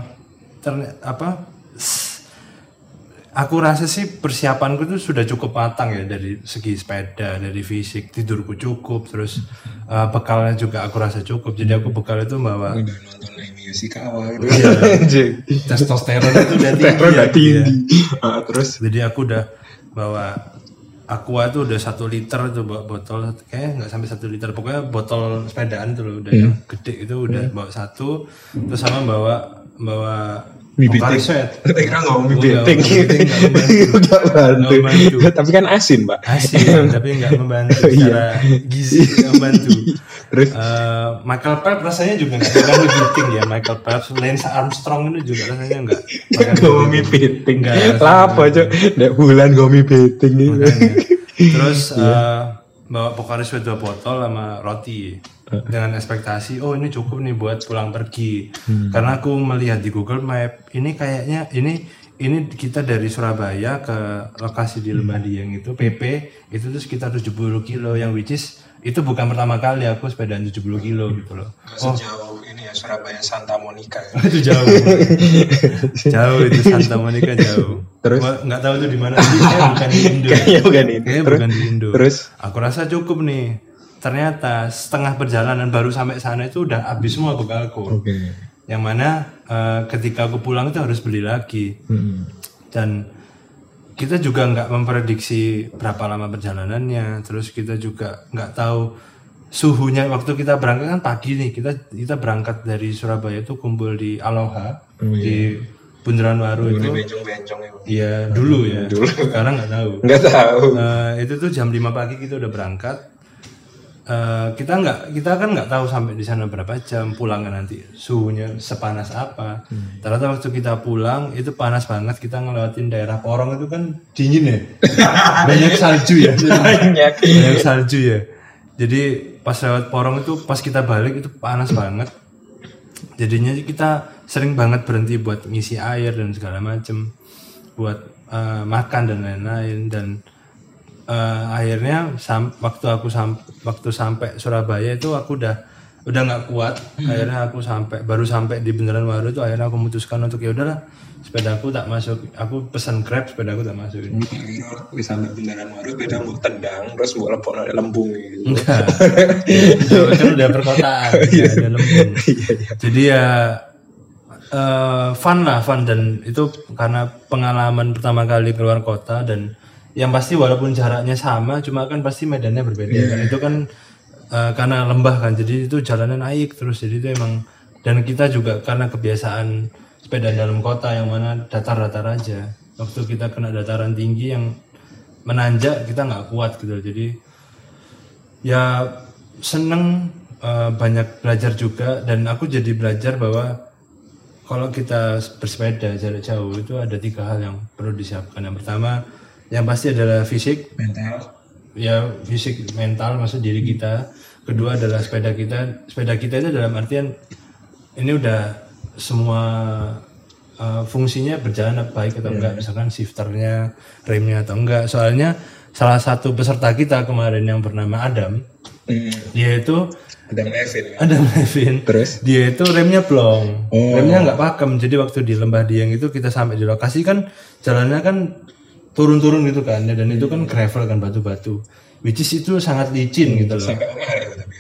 S1: ternyata apa aku rasa sih persiapanku tuh sudah cukup matang ya dari segi sepeda dari fisik tidurku cukup terus eh, bekalnya juga aku rasa cukup jadi aku bekal itu bawa
S2: udah nonton kawan.
S1: Iya. Testosteron itu udah tinggi, ya, iya.
S2: tinggi. Ah, terus,
S1: jadi aku udah bawa aqua tuh udah satu liter tuh bawa botol kayak nggak sampai satu liter pokoknya botol sepedaan tuh loh udah yang gede itu udah bawa satu terus sama bawa bawa
S2: Mie
S1: Pocari
S2: beting.
S1: Sweat.
S2: Kira ngomong mie
S1: Enggak,
S2: beteng.
S1: mie beteng nggak
S2: bantu.
S1: Nggak membantu.
S2: Tapi kan asin, Pak.
S1: Asin, [laughs] tapi nggak membantu
S2: Iya.
S1: secara gizi nggak membantu.
S2: Terus,
S1: Eh, Michael Phelps rasanya juga nggak makan mie betting ya. Michael Phelps, Lance Armstrong itu juga rasanya nggak. Nggak,
S2: Lah apa, Cok? Nek bulan ngomong mie beteng gitu.
S1: Makanya. Terus
S2: Iya.
S1: Eh, bawa Pocari Sweat dua botol sama roti. Dengan ekspektasi oh ini cukup nih buat pulang pergi.
S2: Hmm.
S1: karena aku melihat di Google Map ini kayaknya ini ini kita dari Surabaya ke lokasi di Lembah Dieng itu PP itu tuh sekitar 70 kilo. Yang which is itu bukan pertama kali aku sepedaan 70 kilo gitu loh. Oh
S2: Sejauh ini ya Surabaya Santa Monica. [laughs]
S1: itu jauh. [laughs] Jauh itu Santa Monica jauh
S2: Terus?
S1: Gua nggak tahu itu di mana [laughs] Kayaknya bukan di Indo
S2: Kayaknya bukan ini.
S1: Kayaknya
S2: Terus,
S1: bukan di Indo.
S2: terus?
S1: Aku rasa cukup nih. Ternyata setengah perjalanan baru sampai sana itu udah habis semua bekalku.
S2: Oke.
S1: Yang mana eh, ketika aku pulang itu harus beli lagi.
S2: Hmm.
S1: Dan kita juga nggak memprediksi berapa lama perjalanannya. Terus kita juga nggak tahu suhunya waktu kita berangkat kan pagi nih. Kita kita berangkat dari Surabaya itu kumpul di Aloha
S2: Oh, iya.
S1: di Bundaran Waru itu.
S2: Bencong-bencong itu.
S1: Iya dulu ya. [laughs] Sekarang nggak tahu.
S2: Enggak tahu.
S1: Eh, itu tuh jam 5 pagi kita udah berangkat. Eh, kita nggak kita kan nggak tahu sampai di sana berapa jam pulangnya nanti suhunya sepanas apa. Ternyata waktu kita pulang itu panas banget kita ngelewatin daerah Porong itu kan dingin ya. [laughs] Banyak salju ya. [laughs]
S2: Banyak.
S1: Banyak salju ya. Jadi pas lewat Porong itu pas kita balik itu panas banget. Jadinya kita sering banget berhenti buat ngisi air dan segala macem buat eh, makan dan lain-lain dan eh, akhirnya sam- waktu aku sam- waktu sampai Surabaya itu aku udah udah nggak kuat akhirnya aku sampai baru sampai di Beneran Waru itu akhirnya aku memutuskan untuk ya udahlah sepedaku tak masuk aku pesan grab sepedaku tak masuk
S2: Wis sampai beneran waru beda mau tendang terus mau lepok lembung gitu.
S1: Enggak. Itu kan udah perkotaan, [laughs] ya, ada lembung. Jadi ya eh, fun lah, fun dan itu karena pengalaman pertama kali keluar kota dan yang pasti walaupun jaraknya sama, cuma kan pasti medannya berbeda kan. Itu kan eh, karena lembah kan, jadi itu jalannya naik terus. Jadi itu emang dan kita juga karena kebiasaan sepeda dalam kota yang mana datar-datar aja. Waktu kita kena dataran tinggi yang menanjak kita nggak kuat gitu. Jadi ya seneng eh, banyak belajar juga dan aku jadi belajar bahwa kalau kita bersepeda jarak jauh itu ada tiga hal yang perlu disiapkan. Yang pertama yang pasti adalah fisik.
S2: Mental.
S1: ya fisik mental maksud diri kita. Kedua adalah sepeda kita. Sepeda kita itu dalam artian ini udah semua uh, fungsinya berjalan baik atau enggak. Misalkan shifternya remnya atau enggak. Soalnya salah satu peserta kita kemarin yang bernama Adam
S2: Hmm.
S1: dia itu
S2: Ada Levin.
S1: Adam Levin
S2: Terus?
S1: dia itu remnya plong
S2: Oh.
S1: remnya nggak pakem jadi waktu di lembah dieng itu kita sampai di lokasi kan jalannya kan turun-turun gitu kan dan itu kan gravel kan batu-batu which is itu sangat licin gitu loh
S2: Sampai Omar ya tapi.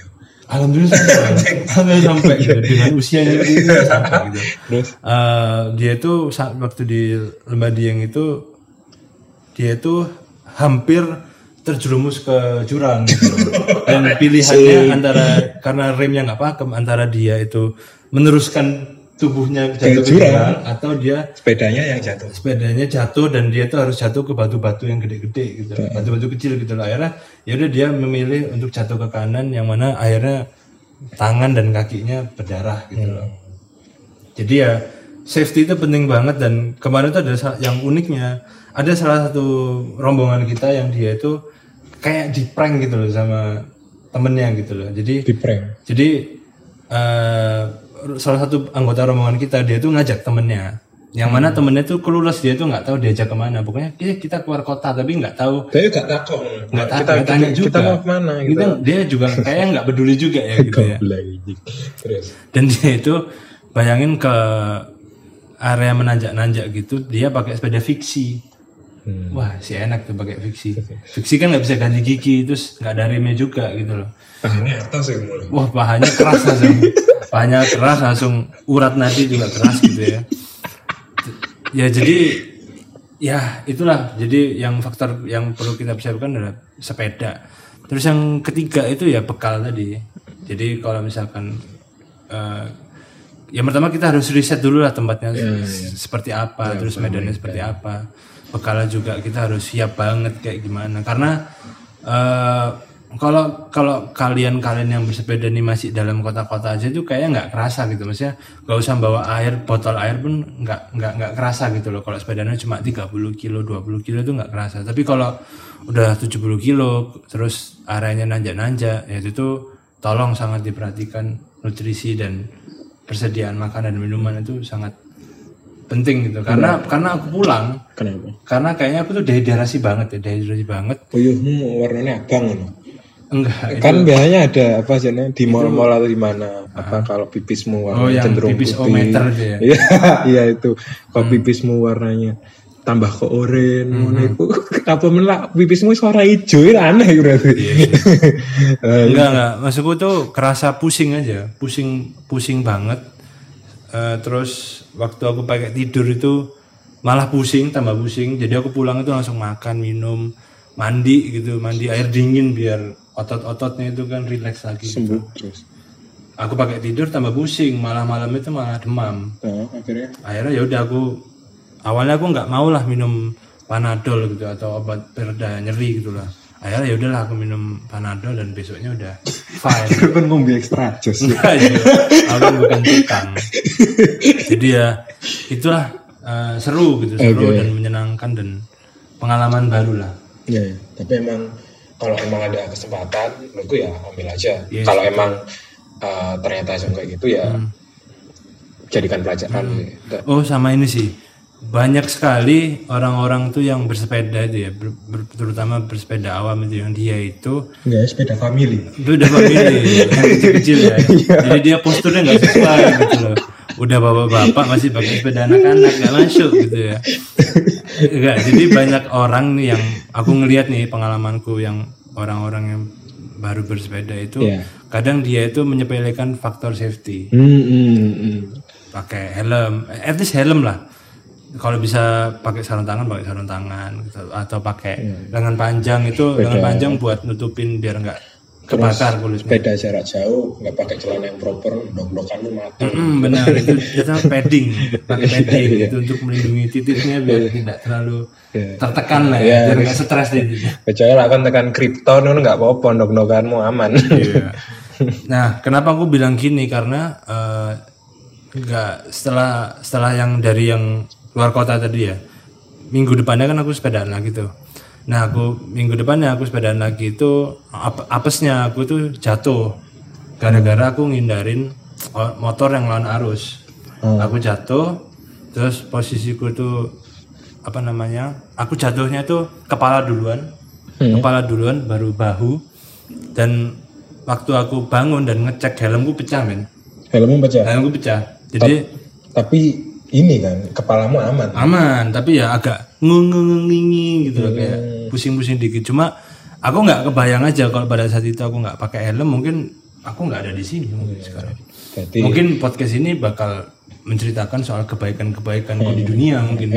S1: alhamdulillah sampai [laughs] sampai sampai gitu dengan usianya itu [laughs] sampai gitu
S2: Terus?
S1: Eh, dia itu saat waktu di lembah dieng itu dia itu hampir terjerumus ke jurang gitu dan [laughs] pilihannya antara karena remnya nggak pakem antara dia itu meneruskan tubuhnya jatuh ke
S2: jurang.
S1: atau dia
S2: Sepedanya yang jatuh.
S1: sepedanya jatuh dan dia tuh harus jatuh ke batu-batu yang gede-gede gitu batu-batu kecil gitu loh. Akhirnya ya udah dia memilih untuk jatuh ke kanan yang mana akhirnya tangan dan kakinya berdarah gitu loh. Jadi ya safety itu penting banget dan kemarin tuh ada yang uniknya. Ada salah satu rombongan kita yang dia itu kayak di prank gitu loh sama temennya gitu loh. Jadi
S2: di prank?
S1: jadi eh, salah satu anggota rombongan kita dia tuh ngajak temennya. Yang mana temennya tuh kelulus dia tuh nggak tahu diajak ke mana. Pokoknya "Eh, kita keluar kota tapi nggak tahu.
S2: Tapi gak takut.
S1: Nggak tahu
S2: kita,
S1: nggak tanya
S2: kita,
S1: juga.
S2: kita mau ke mana gitu.
S1: Kita- dia juga kayaknya nggak peduli juga ya gitu ya. Dan dia itu bayangin ke area menanjak-nanjak gitu dia pakai sepeda fiksi
S2: Hmm.
S1: wah si enak tuh pakai fiksi. Fiksi. Kan nggak bisa ganti gigi terus nggak ada remnya juga gitu loh.
S2: Tahannya atas ya mulai
S1: wah pahanya keras langsung. Pahanya keras langsung urat nadi juga keras gitu ya. Ya jadi ya itulah. Jadi yang faktor yang perlu kita persiapkan adalah sepeda. Terus yang ketiga itu ya bekal tadi. Jadi kalau misalkan eh, yang pertama kita harus riset dulu lah tempatnya seperti apa terus medannya seperti apa bekalnya juga kita harus siap banget kayak gimana. Karena eh, kalau kalau kalian kalian yang bersepeda nih masih dalam kota-kota aja tuh kayaknya nggak kerasa gitu. Maksudnya nggak usah bawa air botol air pun nggak nggak nggak kerasa gitu loh. Kalau sepedanya cuma 30 kilo 20 kilo itu nggak kerasa. Tapi kalau udah 70 kilo terus areanya nanjak-nanjak ya itu tuh tolong sangat diperhatikan nutrisi dan persediaan makanan dan minuman itu sangat penting gitu. Karena karena aku pulang
S2: kenapa?
S1: karena kayaknya aku tuh dehidrasi banget ya dehidrasi banget.
S2: Puyuhmu warnanya abang loh
S1: enggak
S2: kan biasanya ada apa sih di mall-mall atau di mana? Apa kalau pipismu warnanya
S1: Oh, yang
S2: cenderung
S1: pipis
S2: putih.
S1: ometer itu ya?
S2: iya [laughs] iya itu. Kalau pipismu warnanya tambah ke oranye ngono iku [laughs] apa menlah pipismu suara hijau itu aneh berarti. [laughs] Eh,
S1: enggak enggak. Maksudku tuh kerasa pusing aja. Pusing pusing banget. Eh, terus waktu aku pakai tidur itu malah pusing tambah pusing. Jadi aku pulang itu langsung makan minum mandi gitu mandi air dingin biar otot-ototnya itu kan rileks lagi gitu.
S2: sembuh terus.
S1: Aku pakai tidur tambah pusing malah malam itu malah demam.
S2: Nah, akhirnya?
S1: Akhirnya ya udah aku awalnya aku nggak mau lah minum panadol gitu atau obat pereda nyeri gitu lah akhirnya ya udahlah aku minum panadol dan besoknya udah [laughs] fine.
S2: kan ngombe ekstra jos
S1: Enggak, ya. aku bukan tukang. Jadi ya itulah eh, seru gitu seru dan menyenangkan dan pengalaman baru lah.
S2: Ya, ya. tapi emang kalau emang ada kesempatan menurutku ya ambil aja. Kalau emang eh, ternyata kayak gitu ya jadikan pelajaran gitu.
S1: oh sama ini sih banyak sekali orang-orang tuh yang bersepeda itu ya ber- ber- terutama bersepeda awam itu yang dia itu
S2: Enggak, sepeda family.
S1: itu udah family [laughs] yang kecil-kecil ya jadi dia posturnya nggak sesuai gitu loh udah bapak-bapak masih pakai sepeda anak-anak nggak masuk gitu ya enggak jadi banyak orang nih yang aku ngelihat nih pengalamanku yang orang-orang yang baru bersepeda itu
S2: Iya.
S1: kadang dia itu menyepelekan faktor safety
S2: hmm, hmm.
S1: pakai helm eh, at least helm lah kalau bisa pakai sarung tangan pakai sarung tangan gitu. atau pakai lengan panjang itu lengan panjang buat nutupin biar nggak kebakar kulitnya.
S2: Sepeda jarak jauh, nggak pakai celana yang proper, dok-dokan lu mati.
S1: Hmm, benar. [laughs] Itu kita padding. Pakai padding itu untuk melindungi titiknya biar tidak terlalu tertekan lah ya biar nggak stres deh
S2: Kecuali lah kan tekan kripton, lu nggak apa-apa, dok-dokanmu aman.
S1: Iya. [laughs] Nah, kenapa aku bilang gini? Karena eh, nggak setelah setelah yang dari yang luar kota tadi ya, minggu depannya kan aku sepedaan lagi tuh. Nah, aku minggu depannya aku sepedaan lagi itu ap- apesnya aku tuh jatuh gara-gara aku ngindarin o- motor yang lawan arus. Aku jatuh, terus posisiku tuh apa namanya? Aku jatuhnya tuh kepala duluan, kepala duluan, baru bahu, dan waktu aku bangun dan ngecek helmku pecah men,
S2: Helmmu pecah.
S1: helmku pecah. Jadi
S2: Tapi ini kan, kepalamu aman.
S1: aman, tapi ya agak ngungungungingi gitu loh kayak pusing-pusing dikit. Cuma aku nggak kebayang aja kalau pada saat itu aku nggak pakai helm, mungkin aku nggak ada di sini mungkin sekarang.
S2: Berarti
S1: Mungkin podcast ini bakal menceritakan soal kebaikan-kebaikan kok di dunia mungkin.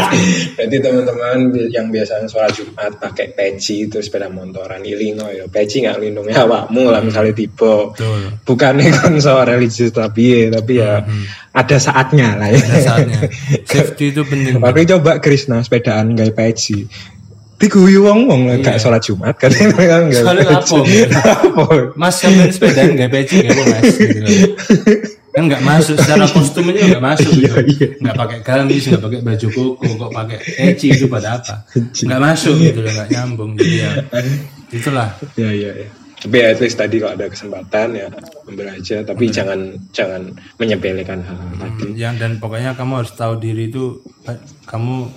S1: [laughs]
S2: Berarti teman-teman yang biasanya sholat Jumat pakai peci itu sepeda motoran ilingo ya. Peci nggak lindungi awakmu lah misalnya tiba.
S1: Betul.
S2: Bukannya [laughs] kan soal religius tapi ya, tapi ya ada saatnya lah ya.
S1: Pada saatnya [laughs] safety itu penting.
S2: Tapi coba Krisna sepedaan gaya peci. Diguyu wong wong lah gak sholat Jumat kan kan gak
S1: Soalnya gitu.
S2: Lapo.
S1: Mas sampean sepedaan nggak peci nggak mas. Gitu. kan nggak masuk secara [laughs] kostum aja nggak masuk
S2: Iya,
S1: gitu.
S2: iya.
S1: nggak pakai gamis nggak pakai baju koko kok pakai eci itu pada apa [laughs] nggak masuk gitu loh nggak nyambung jadi ya itulah
S2: ya ya ya tapi ya, at least tadi kalau ada kesempatan ya ambil aja tapi jangan jangan menyepelekan hal-hal tadi
S1: yang dan pokoknya kamu harus tahu diri itu kamu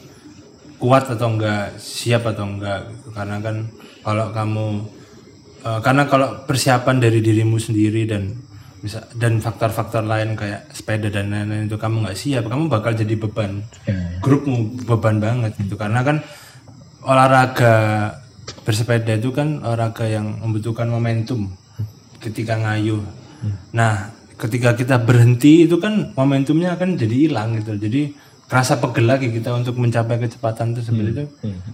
S1: kuat atau enggak siap atau enggak gitu. karena kan kalau kamu eh, karena kalau persiapan dari dirimu sendiri dan bisa dan faktor-faktor lain kayak sepeda dan lain-lain itu kamu nggak siap kamu bakal jadi beban
S2: Ya.
S1: grupmu beban banget gitu karena kan olahraga bersepeda itu kan olahraga yang membutuhkan momentum ketika ngayuh. Nah, ketika kita berhenti itu kan momentumnya akan jadi hilang gitu. Jadi kerasa pegel lagi kita untuk mencapai kecepatan tersebut itu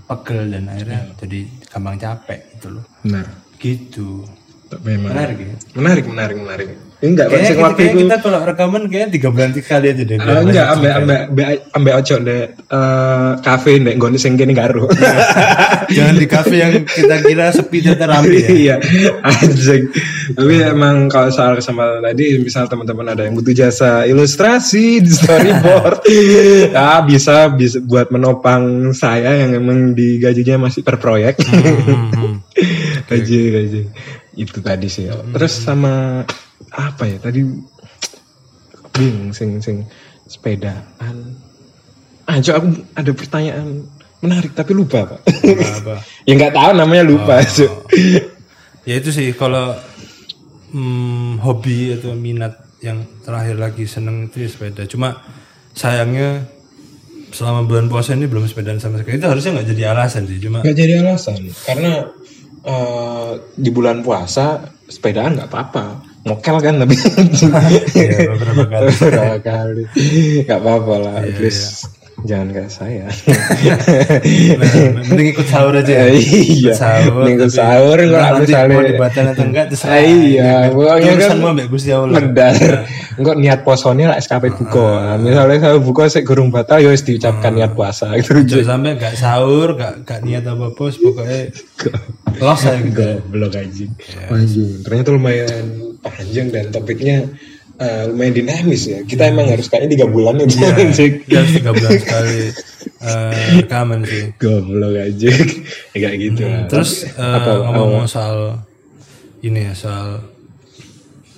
S1: pegel dan akhirnya jadi gampang capek gitu loh.
S2: benar
S1: Gitu.
S2: Memang.
S1: Menarik ya.
S2: menarik menarik menarik. Enggak
S1: Kayaknya,
S2: konsep
S1: kita,
S2: waktu
S1: kayaknya
S2: itu.
S1: kita kalau rekaman kayak tiga bulan tiga kali aja deh.
S2: Ah, enggak ambek ambek ambek ambek ojo deh. Eh kafe ndek nggone sing kene karo [laughs]
S1: Jangan di kafe yang kita kira sepi dan terambi ya.
S2: iya anjing. Tapi emang kalau soal kesempatan tadi misal teman-teman ada yang butuh jasa ilustrasi di storyboard ya [laughs] bisa bisa buat menopang saya yang emang digajinya masih per proyek.
S1: Hmm, [laughs]
S2: gaji gaji itu tadi sih. Terus sama apa ya? Tadi bingung sing sing sepedaan. Ah Cok, aku ada pertanyaan menarik tapi lupa pak.
S1: Apa? [laughs]
S2: ya nggak tahu namanya lupa Cok. [laughs]
S1: ya itu sih kalau hmm, hobi atau minat yang terakhir lagi seneng itu ya sepeda. Cuma sayangnya selama bulan puasa ini belum sepedaan sama sekali. Itu harusnya nggak jadi alasan sih cuma
S2: nggak jadi alasan karena eh, di bulan puasa sepedaan nggak apa-apa. Mokel kan tapi. [laughs]
S1: Ya, beberapa kali.
S2: Beberapa kali. Nggak apa-apa lah at least jangan kayak saya. [laughs]
S1: Nah, mending ikut sahur aja ya. [laughs]
S2: iya
S1: Ikut sahur tapi
S2: sahur nggak
S1: nanti
S2: misalnya
S1: mau dibatalkan atau enggak terserah.
S2: Iya pokoknya kan
S1: urusanmu ambek Gusti Allah.
S2: Benar. Enggak niat posone lah SKP buka. Nah, misalnya saya buka sik gurung batal ya wis diucapkan niat puasa gitu.
S1: Jangan sampai nggak sahur nggak nggak niat apa apa pokoknya los aja gitu
S2: Goblok anjing. Anjing. Ternyata lumayan panjang dan topiknya eh, lumayan dinamis ya. Kita emang harus kayaknya tiga bulan ya
S1: ya harus tiga bulan sekali eh, rekaman sih
S2: Goblok. Ya, [laughs] kayak gitu lah.
S1: Terus eh, ngomong-ngomong soal ini ya soal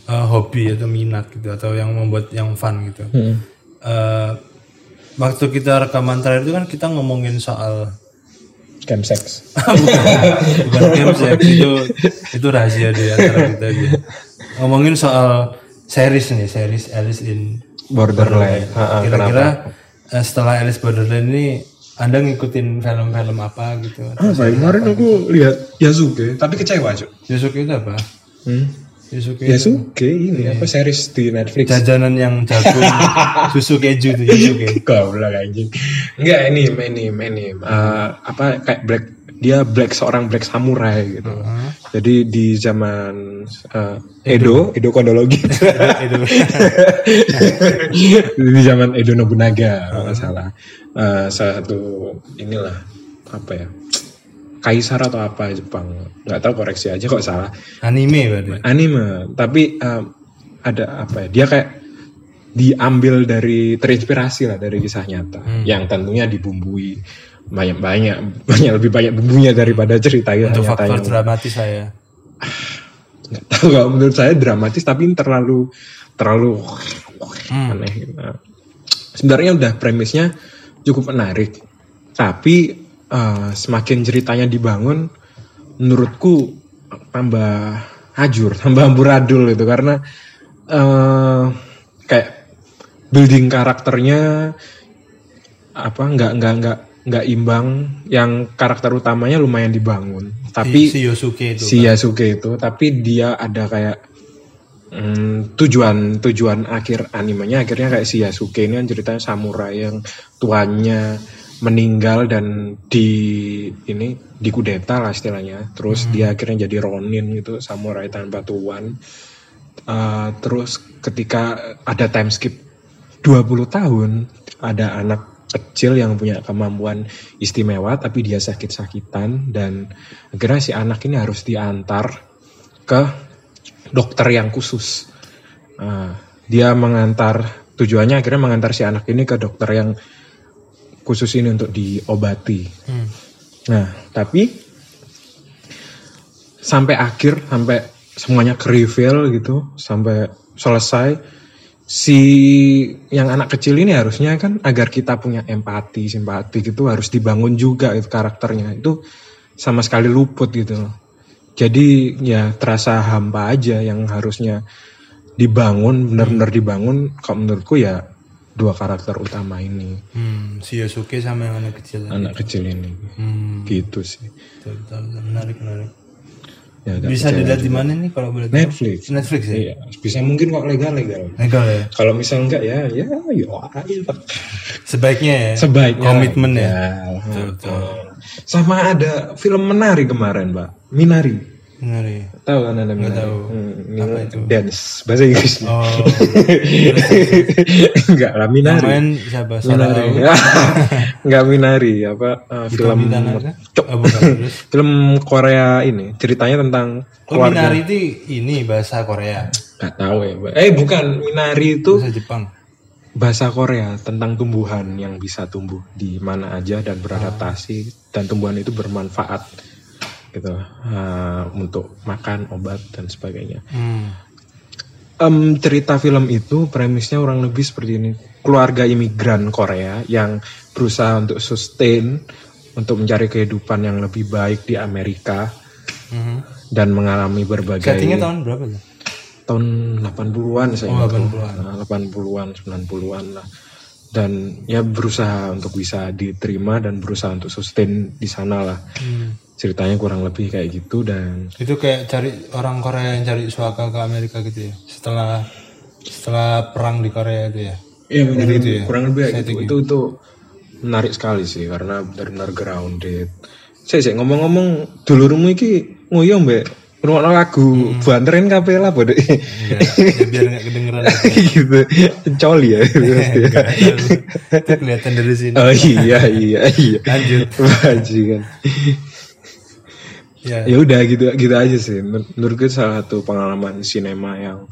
S1: eh, hobi atau minat gitu atau yang membuat yang fun gitu. Eh, waktu kita rekaman terakhir itu kan kita ngomongin soal
S2: Camp sex. [laughs]
S1: bukan game sex [laughs] itu itu rahasia di antara kita aja. Ngomongin soal series nih series Alice in
S2: Borderland.
S1: Kira-kira eh, setelah Alice Borderland ini anda ngikutin film-film apa gitu?
S2: Ya? Kemarin aku lihat Yasuke, tapi kecewa, Cuk.
S1: Yusuke itu apa?
S2: Hmm.
S1: Yusuke
S2: Yasuke ini apa series di Netflix?
S1: jajanan yang jagung [laughs] susu keju itu Yusuke.
S2: Goblok anjing. Enggak ini ini ini Eh, apa kayak black dia black seorang black samurai gitu. Jadi di zaman eh, Edo, Edo kronologi.
S1: itu [laughs] [laughs]
S2: di zaman Edo Nobunaga kalau nggak salah. Eh, salah satu inilah apa ya? Kaisar atau apa Jepang. Nggak tahu koreksi aja kok salah.
S1: Anime berarti.
S2: anime. Tapi em, ada apa ya dia kayak diambil dari terinspirasi lah dari kisah nyata. Yang tentunya dibumbui. Banyak banyak [laughs] banyak lebih banyak bumbunya daripada cerita
S1: Untuk faktor
S2: yang
S1: dramatis saya. [sighs]
S2: nggak tahu kalau menurut saya dramatis tapi terlalu terlalu
S1: Hmm.
S2: aneh. Nah, sebenarnya udah premisnya cukup menarik. Tapi eh, semakin ceritanya dibangun menurutku tambah hajur [laughs] tambah amburadul itu karena eh kayak building karakternya apa nggak nggak nggak nggak imbang. Yang karakter utamanya lumayan dibangun. Tapi
S1: si Yosuke itu.
S2: si Yasuke itu tapi dia ada kayak mm, tujuan tujuan akhir animenya. Akhirnya kayak si Yasuke ini kan ceritanya samurai yang tuannya meninggal dan di ini dikudeta lah istilahnya. Terus dia akhirnya jadi ronin gitu samurai tanpa tuan. Uh, terus ketika ada time skip 20 tahun ada anak kecil yang punya kemampuan istimewa tapi dia sakit-sakitan dan akhirnya si anak ini harus diantar ke dokter yang khusus. Nah, dia mengantar tujuannya akhirnya mengantar si anak ini ke dokter yang khusus ini untuk diobati.
S1: Hmm.
S2: Nah, tapi sampai akhir, sampai semuanya ke reveal gitu, sampai selesai, si yang anak kecil ini harusnya kan agar kita punya empati, simpati gitu harus dibangun juga itu karakternya itu sama sekali luput gitu. Jadi ya terasa hampa aja yang harusnya dibangun, benar-benar dibangun. Kalau menurutku ya dua karakter utama ini,
S1: Hmm, si Yosuke sama yang anak kecil.
S2: anak kecil ini,
S1: Hmm,
S2: gitu sih.
S1: betul, betul, betul. menarik, menarik.
S2: Ya,
S1: Bisa dilihat di mana nih kalau boleh tahu?
S2: Netflix.
S1: Netflix ya?
S2: Iya, bisa mungkin kok legal legal.
S1: Legal ya?
S2: Kalau misal enggak ya, ya, ya aja.
S1: Sebaiknya ya?
S2: Sebaiknya.
S1: Komitmen ya?
S2: Betul, betul. Sama ada film menari kemarin, Pak. Minari.
S1: Menarik.
S2: Tahu kan anda Minari?
S1: tahu.
S2: Hmm,
S1: Apa itu?
S2: Dance bahasa Inggrisnya.
S1: Oh, [laughs]
S2: enggak lah Minari.
S1: main siapa?
S2: Minari. [laughs] Enggak Minari, apa eh, film? Cok.
S1: Oh, [laughs]
S2: film Korea ini ceritanya tentang
S1: Oh, Minari itu ini bahasa Korea.
S2: Enggak tahu ya. Eh bukan, Minari itu
S1: Bahasa Jepang.
S2: bahasa Korea tentang tumbuhan yang bisa tumbuh di mana aja dan beradaptasi dan tumbuhan itu bermanfaat gitu uh, untuk makan obat dan sebagainya.
S1: Hmm.
S2: Em, cerita film itu premisnya kurang lebih seperti ini keluarga imigran Korea yang berusaha untuk sustain untuk mencari kehidupan yang lebih baik di Amerika
S1: Mhm.
S2: dan mengalami berbagai
S1: Settingnya tahun berapa tuh?
S2: tahun 80-an saya
S1: Oh,
S2: ingat.
S1: 80-an.
S2: Nah, 80-an 90-an lah dan ya berusaha untuk bisa diterima dan berusaha untuk sustain di sana lah
S1: Hmm.
S2: Ceritanya kurang lebih kayak gitu dan
S1: Itu kayak cari orang Korea yang cari suaka ke Amerika gitu ya. Setelah setelah perang di Korea itu ya.
S2: ya benar
S1: gitu ya?
S2: kurang lebih kayak gitu itu itu menarik sekali sih karena benar-benar grounded saya sih ngomong-ngomong dulurmu iki nguyong mbak ngrungokno lagu
S1: Hmm.
S2: banterin kapela bodoh
S1: Enggak, ya biar nggak kedengeran. aja. [laughs]
S2: gitu coli ya [laughs]
S1: Enggak, itu kelihatan dari sini.
S2: oh iya iya iya
S1: Lanjut.
S2: Bajingan.
S1: Ya.
S2: ya udah gitu gitu aja sih Men- menurutku salah satu pengalaman sinema yang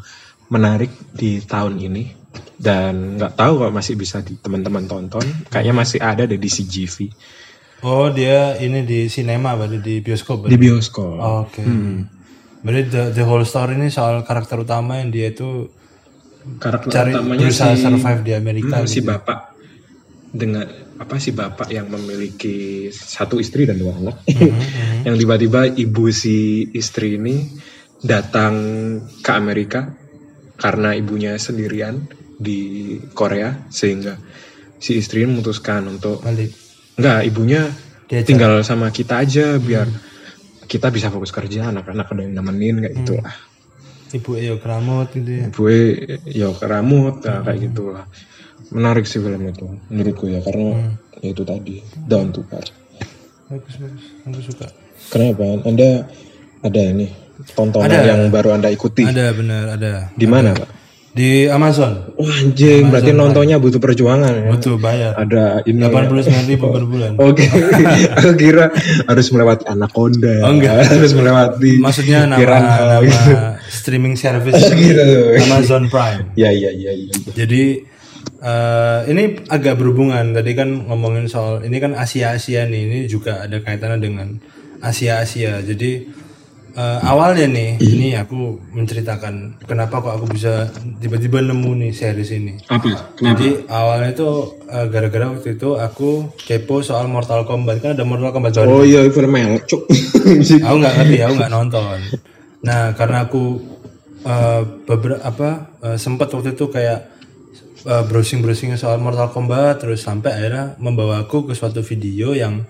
S2: menarik di tahun ini dan nggak tahu kalau masih bisa di teman-teman tonton kayaknya masih ada deh di CGV
S1: Oh dia ini di sinema berarti di bioskop.
S2: di
S1: berarti?
S2: bioskop
S1: Oke. Berarti the, the whole story ini soal karakter utama yang dia itu
S2: karakter
S1: cari
S2: utamanya
S1: berusaha
S2: si,
S1: survive di Amerika.
S2: hmm, si
S1: gitu.
S2: bapak dengan apa si bapak yang memiliki satu istri dan dua anak [laughs]
S1: Mhm,
S2: yang tiba-tiba ibu si istri ini datang ke Amerika karena ibunya sendirian di Korea sehingga si istri ini memutuskan untuk
S1: Balik.
S2: enggak ibunya
S1: Diajak.
S2: tinggal sama kita aja biar kita bisa fokus kerja anak-anak ada yang nemenin kayak gitu lah
S1: Ibu Eyo Kramot gitu ya.
S2: gue ya keramut nah, kayak gitu lah menarik sih film itu menurutku ya karena ya itu tadi down to earth
S1: Bagus bagus. Aku suka.
S2: kenapa anda ada ini tontonan
S1: Ada.
S2: yang baru anda ikuti
S1: Ada benar ada.
S2: di mana pak
S1: Di Amazon.
S2: Wah anjing, berarti nontonnya butuh perjuangan ya.
S1: Betul bayar.
S2: Ada ini. ya.
S1: 89 ribu per bulan. [laughs]
S2: Oke, aku kira harus melewati Anaconda.
S1: Oh, enggak. [laughs]
S2: harus melewati.
S1: Maksudnya nama,
S2: Piranha,
S1: nama
S2: gitu. [laughs]
S1: streaming service
S2: gitu.
S1: Amazon Prime.
S2: Ya, ya, ya, ya.
S1: Jadi eh, ini agak berhubungan. Tadi kan ngomongin soal ini kan Asia Asia nih. Ini juga ada kaitannya dengan Asia Asia. Jadi eh, awalnya nih, ini aku menceritakan kenapa kok aku bisa tiba-tiba nemu nih series ini.
S2: Apa?
S1: Jadi awalnya itu eh, gara-gara waktu itu aku kepo soal Mortal Kombat kan ada Mortal Kombat.
S2: Oh iya, film cuk. [laughs]
S1: aku nggak ngerti, aku nggak nonton. Nah karena aku beberapa apa eh, sempat waktu itu kayak browsing browsing soal Mortal Kombat terus sampai akhirnya membawa aku ke suatu video yang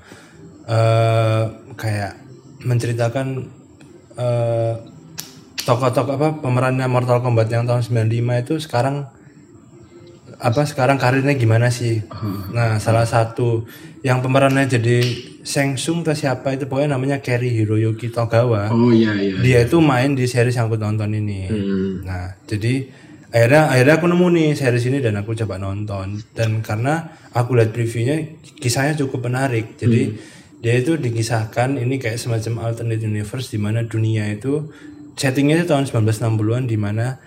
S1: eh, kayak menceritakan eh, tokoh-tokoh apa pemerannya Mortal Kombat yang tahun 95 itu sekarang apa sekarang karirnya gimana sih? Nah, salah satu yang pemerannya jadi Shang Tsung atau siapa itu pokoknya namanya Kerry Hiroyuki Togawa.
S2: Oh iya, iya.
S1: Dia itu main di series yang aku tonton ini.
S2: Hmm.
S1: Nah, jadi akhirnya akhirnya aku nemu nih series ini dan aku coba nonton. Dan karena aku lihat previewnya kisahnya cukup menarik. Jadi dia itu dikisahkan ini kayak semacam alternate universe di mana dunia itu settingnya itu tahun 1960-an di mana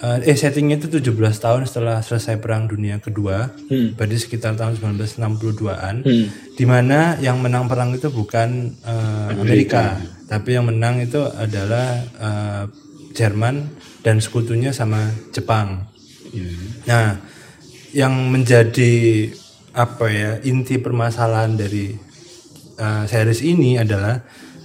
S1: eh, eh settingnya itu 17 tahun setelah selesai perang dunia kedua. Berarti sekitar tahun 1962an di mana yang menang perang itu bukan eh, Amerika. Tapi yang menang itu adalah eh, Jerman dan sekutunya sama Jepang nah yang menjadi apa ya inti permasalahan dari eh, series ini adalah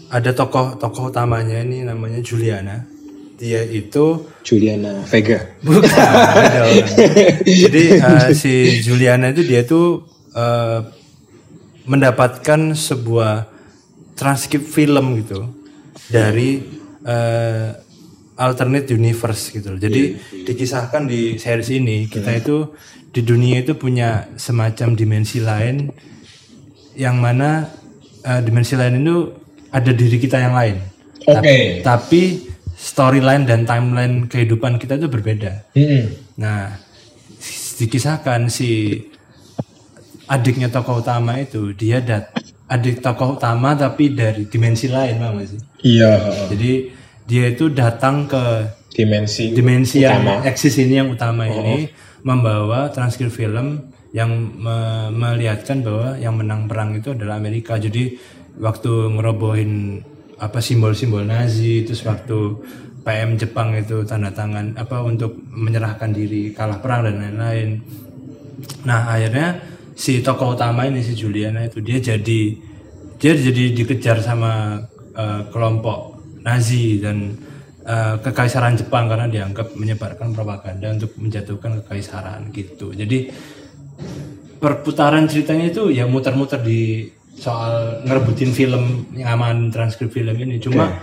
S1: ada tokoh tokoh utamanya ini namanya Juliana dia itu
S2: Juliana Vega.
S1: bukan [laughs] ada orang. jadi eh, si Juliana itu dia tuh eh, mendapatkan sebuah transkrip film gitu dari eh, alternate universe gitu loh. jadi dikisahkan di series ini kita itu di dunia itu punya semacam dimensi lain yang mana eh, dimensi lain itu ada diri kita yang lain.
S2: Oke.
S1: Tapi, tapi storyline dan timeline kehidupan kita itu berbeda. Nah, dikisahkan si adiknya tokoh utama itu dia dat adik tokoh utama tapi dari dimensi lain, gak sih?
S2: Iya.
S1: Jadi dia itu datang ke
S2: Dimensi.
S1: dimensi yang eksis ini yang utama ini membawa transkrip film yang me- melihatkan bahwa yang menang perang itu adalah Amerika. Jadi waktu ngerobohin apa simbol-simbol Nazi terus waktu PM Jepang itu tanda tangan apa untuk menyerahkan diri kalah perang dan lain-lain. Nah akhirnya si tokoh utama ini si Juliana itu dia jadi dia jadi dikejar sama eh, kelompok Nazi dan eh, kekaisaran Jepang karena dianggap menyebarkan propaganda untuk menjatuhkan kekaisaran gitu. Jadi perputaran ceritanya itu ya muter-muter di soal ngerebutin film yang aman transkrip film ini. Cuma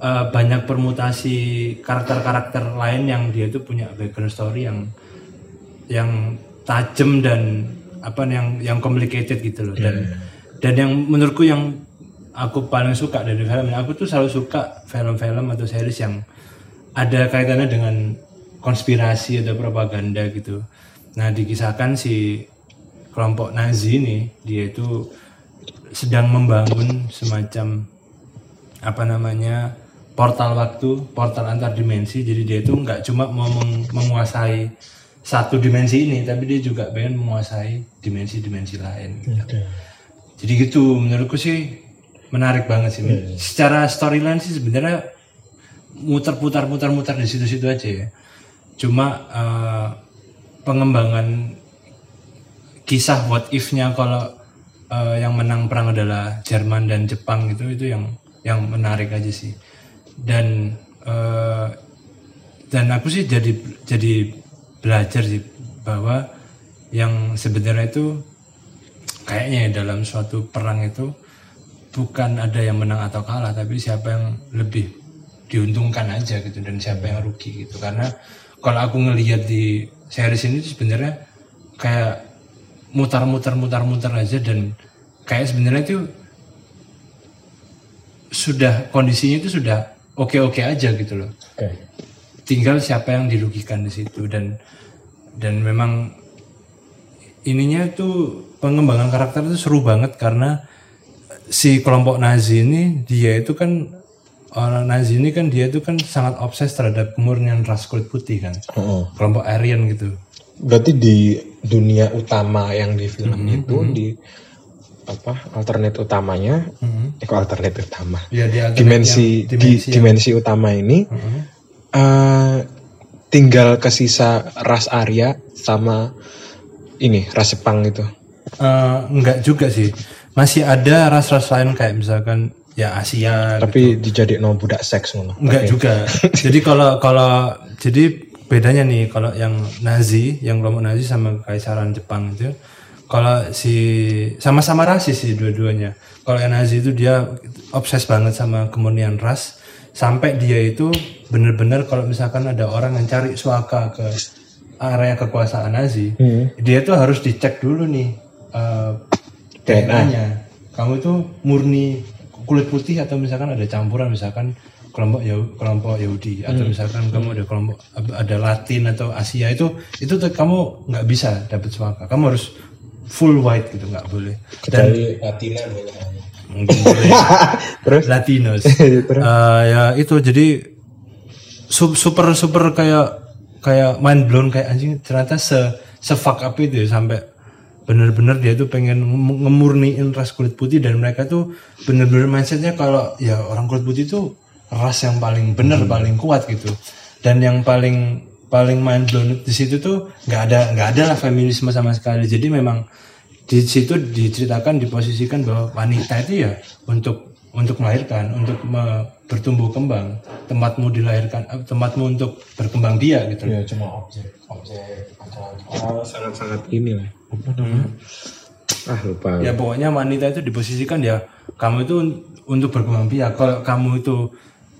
S1: eh, banyak permutasi karakter-karakter lain yang dia itu punya background story yang yang tajam dan apa yang yang complicated gitu loh. Dan dan yang menurutku yang aku paling suka dari film aku tuh selalu suka film-film atau series yang ada kaitannya dengan konspirasi atau propaganda gitu nah dikisahkan si kelompok Nazi ini dia itu sedang membangun semacam apa namanya portal waktu, portal antar dimensi. Jadi dia itu nggak cuma mau meng- menguasai satu dimensi ini, tapi dia juga pengen menguasai dimensi-dimensi lain. gitu. Jadi gitu, menurutku sih menarik banget sih. Secara storyline sih sebenarnya muter-putar muter-muter di situ-situ aja ya. Cuma eh, pengembangan kisah what if-nya kalau eh, yang menang perang adalah Jerman dan Jepang gitu itu yang yang menarik aja sih dan eh, dan aku sih jadi jadi belajar sih bahwa yang sebenarnya itu kayaknya ya dalam suatu perang itu bukan ada yang menang atau kalah tapi siapa yang lebih diuntungkan aja gitu dan siapa yang rugi gitu karena kalau aku ngelihat di series ini sebenarnya kayak mutar-mutar mutar-mutar aja dan kayak sebenarnya itu sudah kondisinya itu sudah oke-oke aja gitu loh
S2: Oke.
S1: tinggal siapa yang dirugikan di situ dan dan memang ininya tuh pengembangan karakter itu seru banget karena si kelompok Nazi ini dia itu kan orang Nazi ini kan dia itu kan sangat obses terhadap kemurnian ras kulit putih kan
S2: Oh.
S1: kelompok Aryan gitu
S2: Berarti di dunia utama yang di film itu di apa alternate utamanya, eh, kok alternate utama?
S1: ya di alternate
S2: dimensi
S1: yang-
S2: di
S1: dimensi yang-
S2: dimensi utama ini eh, tinggal kesisa ras Arya sama ini ras Jepang itu.
S1: Eh, enggak juga sih masih ada ras-ras lain kayak misalkan ya Asia
S2: Tapi dijadiin no budak seks ngono.
S1: Enggak juga. [laughs] jadi kalau kalau jadi bedanya nih kalau yang Nazi, yang kelompok Nazi sama Kaisaran Jepang itu kalau si sama-sama rasis sih dua-duanya. Kalau yang Nazi itu dia obses banget sama kemurnian ras sampai dia itu bener-bener kalau misalkan ada orang yang cari suaka ke area kekuasaan Nazi, dia tuh harus dicek dulu nih eh, DNA-nya. Kamu itu murni kulit putih atau misalkan ada campuran misalkan kelompok kelompok Yahudi atau misalkan kamu ada kelompok ada Latin atau Asia itu itu tuh kamu nggak bisa dapat suaka. Kamu harus full white gitu nggak boleh. Dan
S2: Latina
S1: mungkin boleh. [laughs]
S2: Terus?
S1: Latinos. [laughs] Eh, ya itu jadi su- super super kayak kayak mind blown kayak anjing ternyata se se fuck up itu ya sampai bener-bener dia tuh pengen nge- ngemurniin ras kulit putih dan mereka tuh bener-bener mindsetnya kalau ya orang kulit putih itu ras yang paling bener paling kuat gitu. Dan yang paling paling mind blown di situ tuh nggak ada nggak ada lah feminisme sama sekali. Jadi memang di situ diceritakan diposisikan bahwa wanita itu ya untuk untuk melahirkan untuk me- bertumbuh kembang. Tempatmu dilahirkan eh, tempatmu untuk berkembang biak gitu.
S2: Ya cuma objek objek oh sangat sangat ini lah apa namanya? Ah lupa.
S1: Ya pokoknya wanita itu diposisikan ya kamu itu un- untuk berkembang biak kalau kamu itu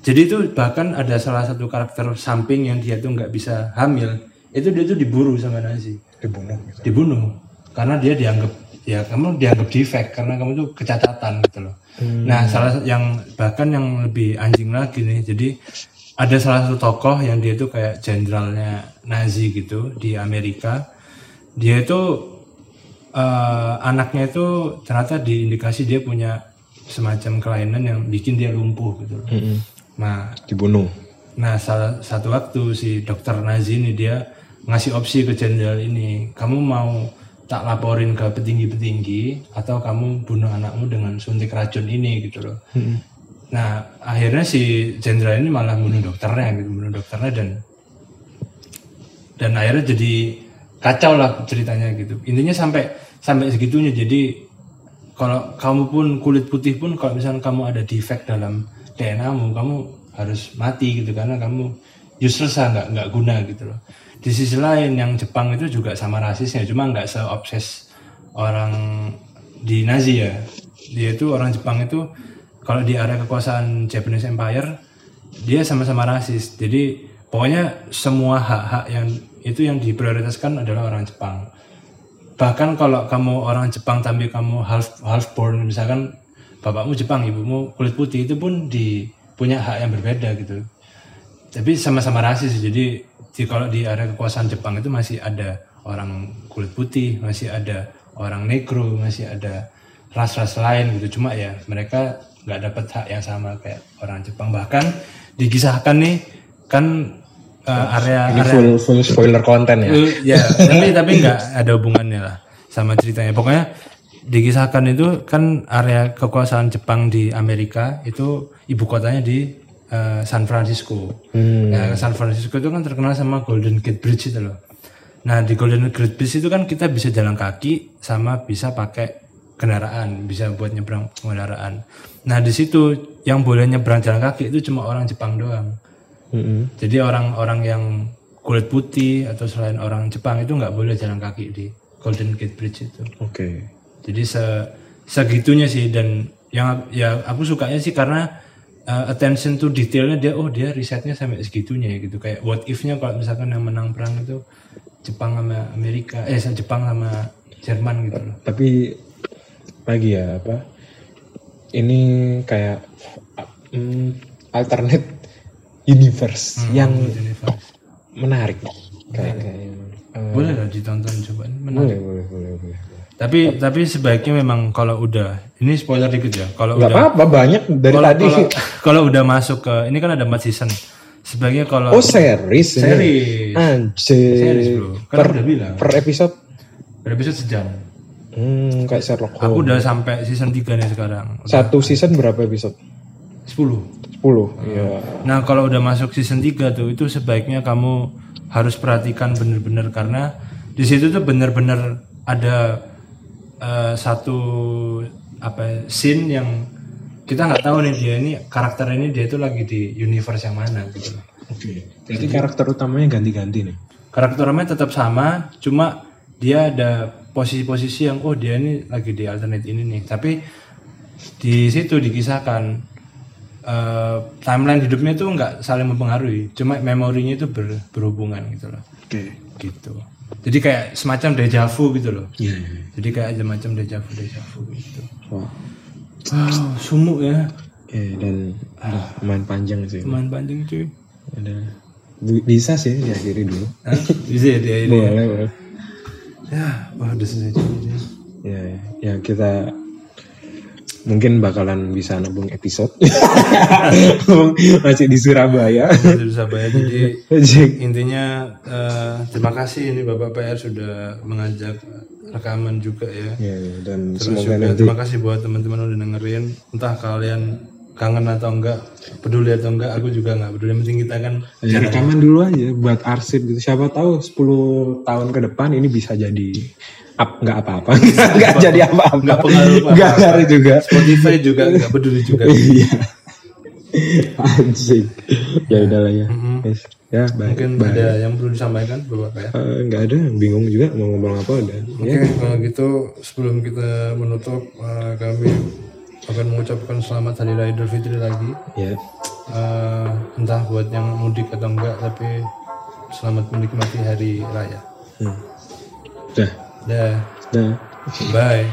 S1: jadi itu bahkan ada salah satu karakter samping yang dia tuh nggak bisa hamil itu dia tuh diburu sama Nazi
S2: dibunuh gitu.
S1: Dibunuh. Karena dia dianggap ya kamu dianggap defect karena kamu tuh kecacatan gitu loh. Nah salah yang bahkan yang lebih anjing lagi nih jadi ada salah satu tokoh yang dia tuh kayak jenderalnya Nazi gitu di Amerika. Dia itu eh, anaknya itu ternyata diindikasi dia punya semacam kelainan yang bikin dia lumpuh gitu loh. Nah
S2: dibunuh.
S1: Nah, salah satu waktu si dokter Nazi ini dia ngasih opsi ke jenderal ini, kamu mau tak laporin ke petinggi-petinggi atau kamu bunuh anakmu dengan suntik racun ini? Gitu loh. Nah, akhirnya si jenderal ini malah bunuh dokternya gitu, bunuh dokternya dan dan akhirnya jadi kacau lah ceritanya gitu. Intinya sampai sampai segitunya. Jadi kalau kamu pun kulit putih pun kalau misalnya kamu ada defect dalam DNA-mu, kamu harus mati gitu karena kamu useless nggak nggak guna gitu loh. Di sisi lain yang Jepang itu juga sama rasisnya, cuma nggak seobses orang di Nazi ya. Dia itu orang Jepang itu kalau di area kekuasaan Japanese Empire dia sama-sama rasis. Jadi pokoknya semua hak-hak yang itu yang diprioritaskan adalah orang Jepang. Bahkan kalau kamu orang Jepang tapi kamu half half born misalkan bapakmu Jepang ibumu kulit putih itu pun di punya hak yang berbeda gitu. Tapi sama-sama rasis. Jadi di, kalau di area kekuasaan Jepang itu masih ada orang kulit putih masih ada orang negro masih ada ras-ras lain gitu. Cuma ya mereka nggak dapat hak yang sama kayak orang Jepang. Bahkan dikisahkan nih kan eh, area
S2: ini
S1: area
S2: full full spoiler konten ya?
S1: Eh, ya tapi tapi nggak ada hubungannya lah sama ceritanya. Pokoknya dikisahkan itu kan area kekuasaan Jepang di Amerika itu ibu kotanya di eh, San Francisco. Nah, San Francisco itu kan terkenal sama Golden Gate Bridge itu loh. Nah di Golden Gate Bridge itu kan kita bisa jalan kaki sama bisa pakai kendaraan bisa buat nyebrang kendaraan nah di situ yang boleh nyebrang jalan kaki itu cuma orang Jepang doang
S2: Mm-mm.
S1: jadi orang-orang yang kulit putih atau selain orang Jepang itu nggak boleh jalan kaki di Golden Gate Bridge itu.
S2: oke
S1: Jadi se segitunya sih dan yang ya aku sukanya sih karena uh, attention to detailnya dia oh dia risetnya sampai segitunya ya gitu kayak what if-nya kalau misalkan yang menang perang itu Jepang sama Amerika eh Jepang sama Jerman gitu loh.
S2: tapi lagi ya apa ini kayak mm, alternate universe yang
S1: Universe.
S2: menarik kayak kayak eh,
S1: Boleh lah ditonton coba menarik.
S2: boleh boleh boleh boleh
S1: Tapi tapi sebaiknya memang kalau udah ini spoiler dikit ya. Kalau udah
S2: apa-apa banyak dari
S1: kalau,
S2: tadi
S1: kalau, [laughs] kalau udah masuk ke ini kan ada 4 season. Sebaiknya kalau
S2: oh series.
S1: Series.
S2: anjir
S1: Series, bro. Kan
S2: per,
S1: udah bilang.
S2: per episode
S1: per episode sejam.
S2: Hmm, kayak Sherlock
S1: Aku
S2: Holmes.
S1: udah sampai season 3 nih sekarang.
S2: satu season berapa episode?
S1: 10.
S2: 10 ya
S1: Nah, kalau udah masuk season 3 tuh itu sebaiknya kamu harus perhatikan bener-bener karena di situ tuh bener-bener ada eh, satu apa ya, scene yang kita nggak tahu nih dia ini karakter ini dia itu lagi di universe yang mana gitu.
S2: Oke. Berarti karakter utamanya ganti-ganti nih?
S1: Karakternya tetap sama, cuma dia ada posisi-posisi yang oh dia ini lagi di alternate ini nih. Tapi di situ dikisahkan eh, timeline hidupnya itu nggak saling mempengaruhi, cuma memorinya itu ber- berhubungan gitu loh.
S2: oke
S1: Gitu. Jadi kayak semacam deja vu gitu loh.
S2: iya
S1: Jadi kayak semacam deja vu deja vu gitu.
S2: Wah.
S1: Wow, sumuk ya.
S2: Eh, dan udah lumayan panjang sih
S1: Teman panjang cuy.
S2: ada bisa sih diakhiri dulu?
S1: Bisa ya dia ini.
S2: boleh boleh
S1: Ya, juga dia.
S2: ya ya kita mungkin bakalan bisa nabung episode [laughs] masih di Surabaya
S1: Dari Surabaya jadi intinya eh, terima kasih ini Bapak PR sudah mengajak rekaman juga ya.
S2: ya, ya, dan
S1: Terus
S2: semoga
S1: juga
S2: nanti
S1: terima kasih buat teman-teman udah dengerin. Entah kalian kangen atau enggak, peduli atau enggak, aku juga enggak peduli. Penting kita kan
S2: ya, rekaman dulu aja buat arsip gitu. Siapa tahu 10 tahun ke depan ini bisa jadi up nggak apa-apa. [laughs] Nggak jadi apa-apa.
S1: Nggak pengaruh
S2: nggak ngaruh juga.
S1: Spotify juga enggak peduli juga. [laughs]
S2: iya. Anjing. Ya udahlah ya. Yes. ya baik
S1: Mungkin ada yang perlu disampaikan Bapak PR.
S2: Eh, nggak ada. Bingung juga mau ngomong apa udah.
S1: Oke, kalau gitu sebelum kita menutup eh, kami akan mengucapkan selamat Hari Raya Idul Fitri lagi.
S2: ya
S1: Eh, entah buat yang mudik atau enggak, tapi selamat menikmati hari raya.
S2: hmm. dah
S1: Dah,
S2: dah
S1: bye.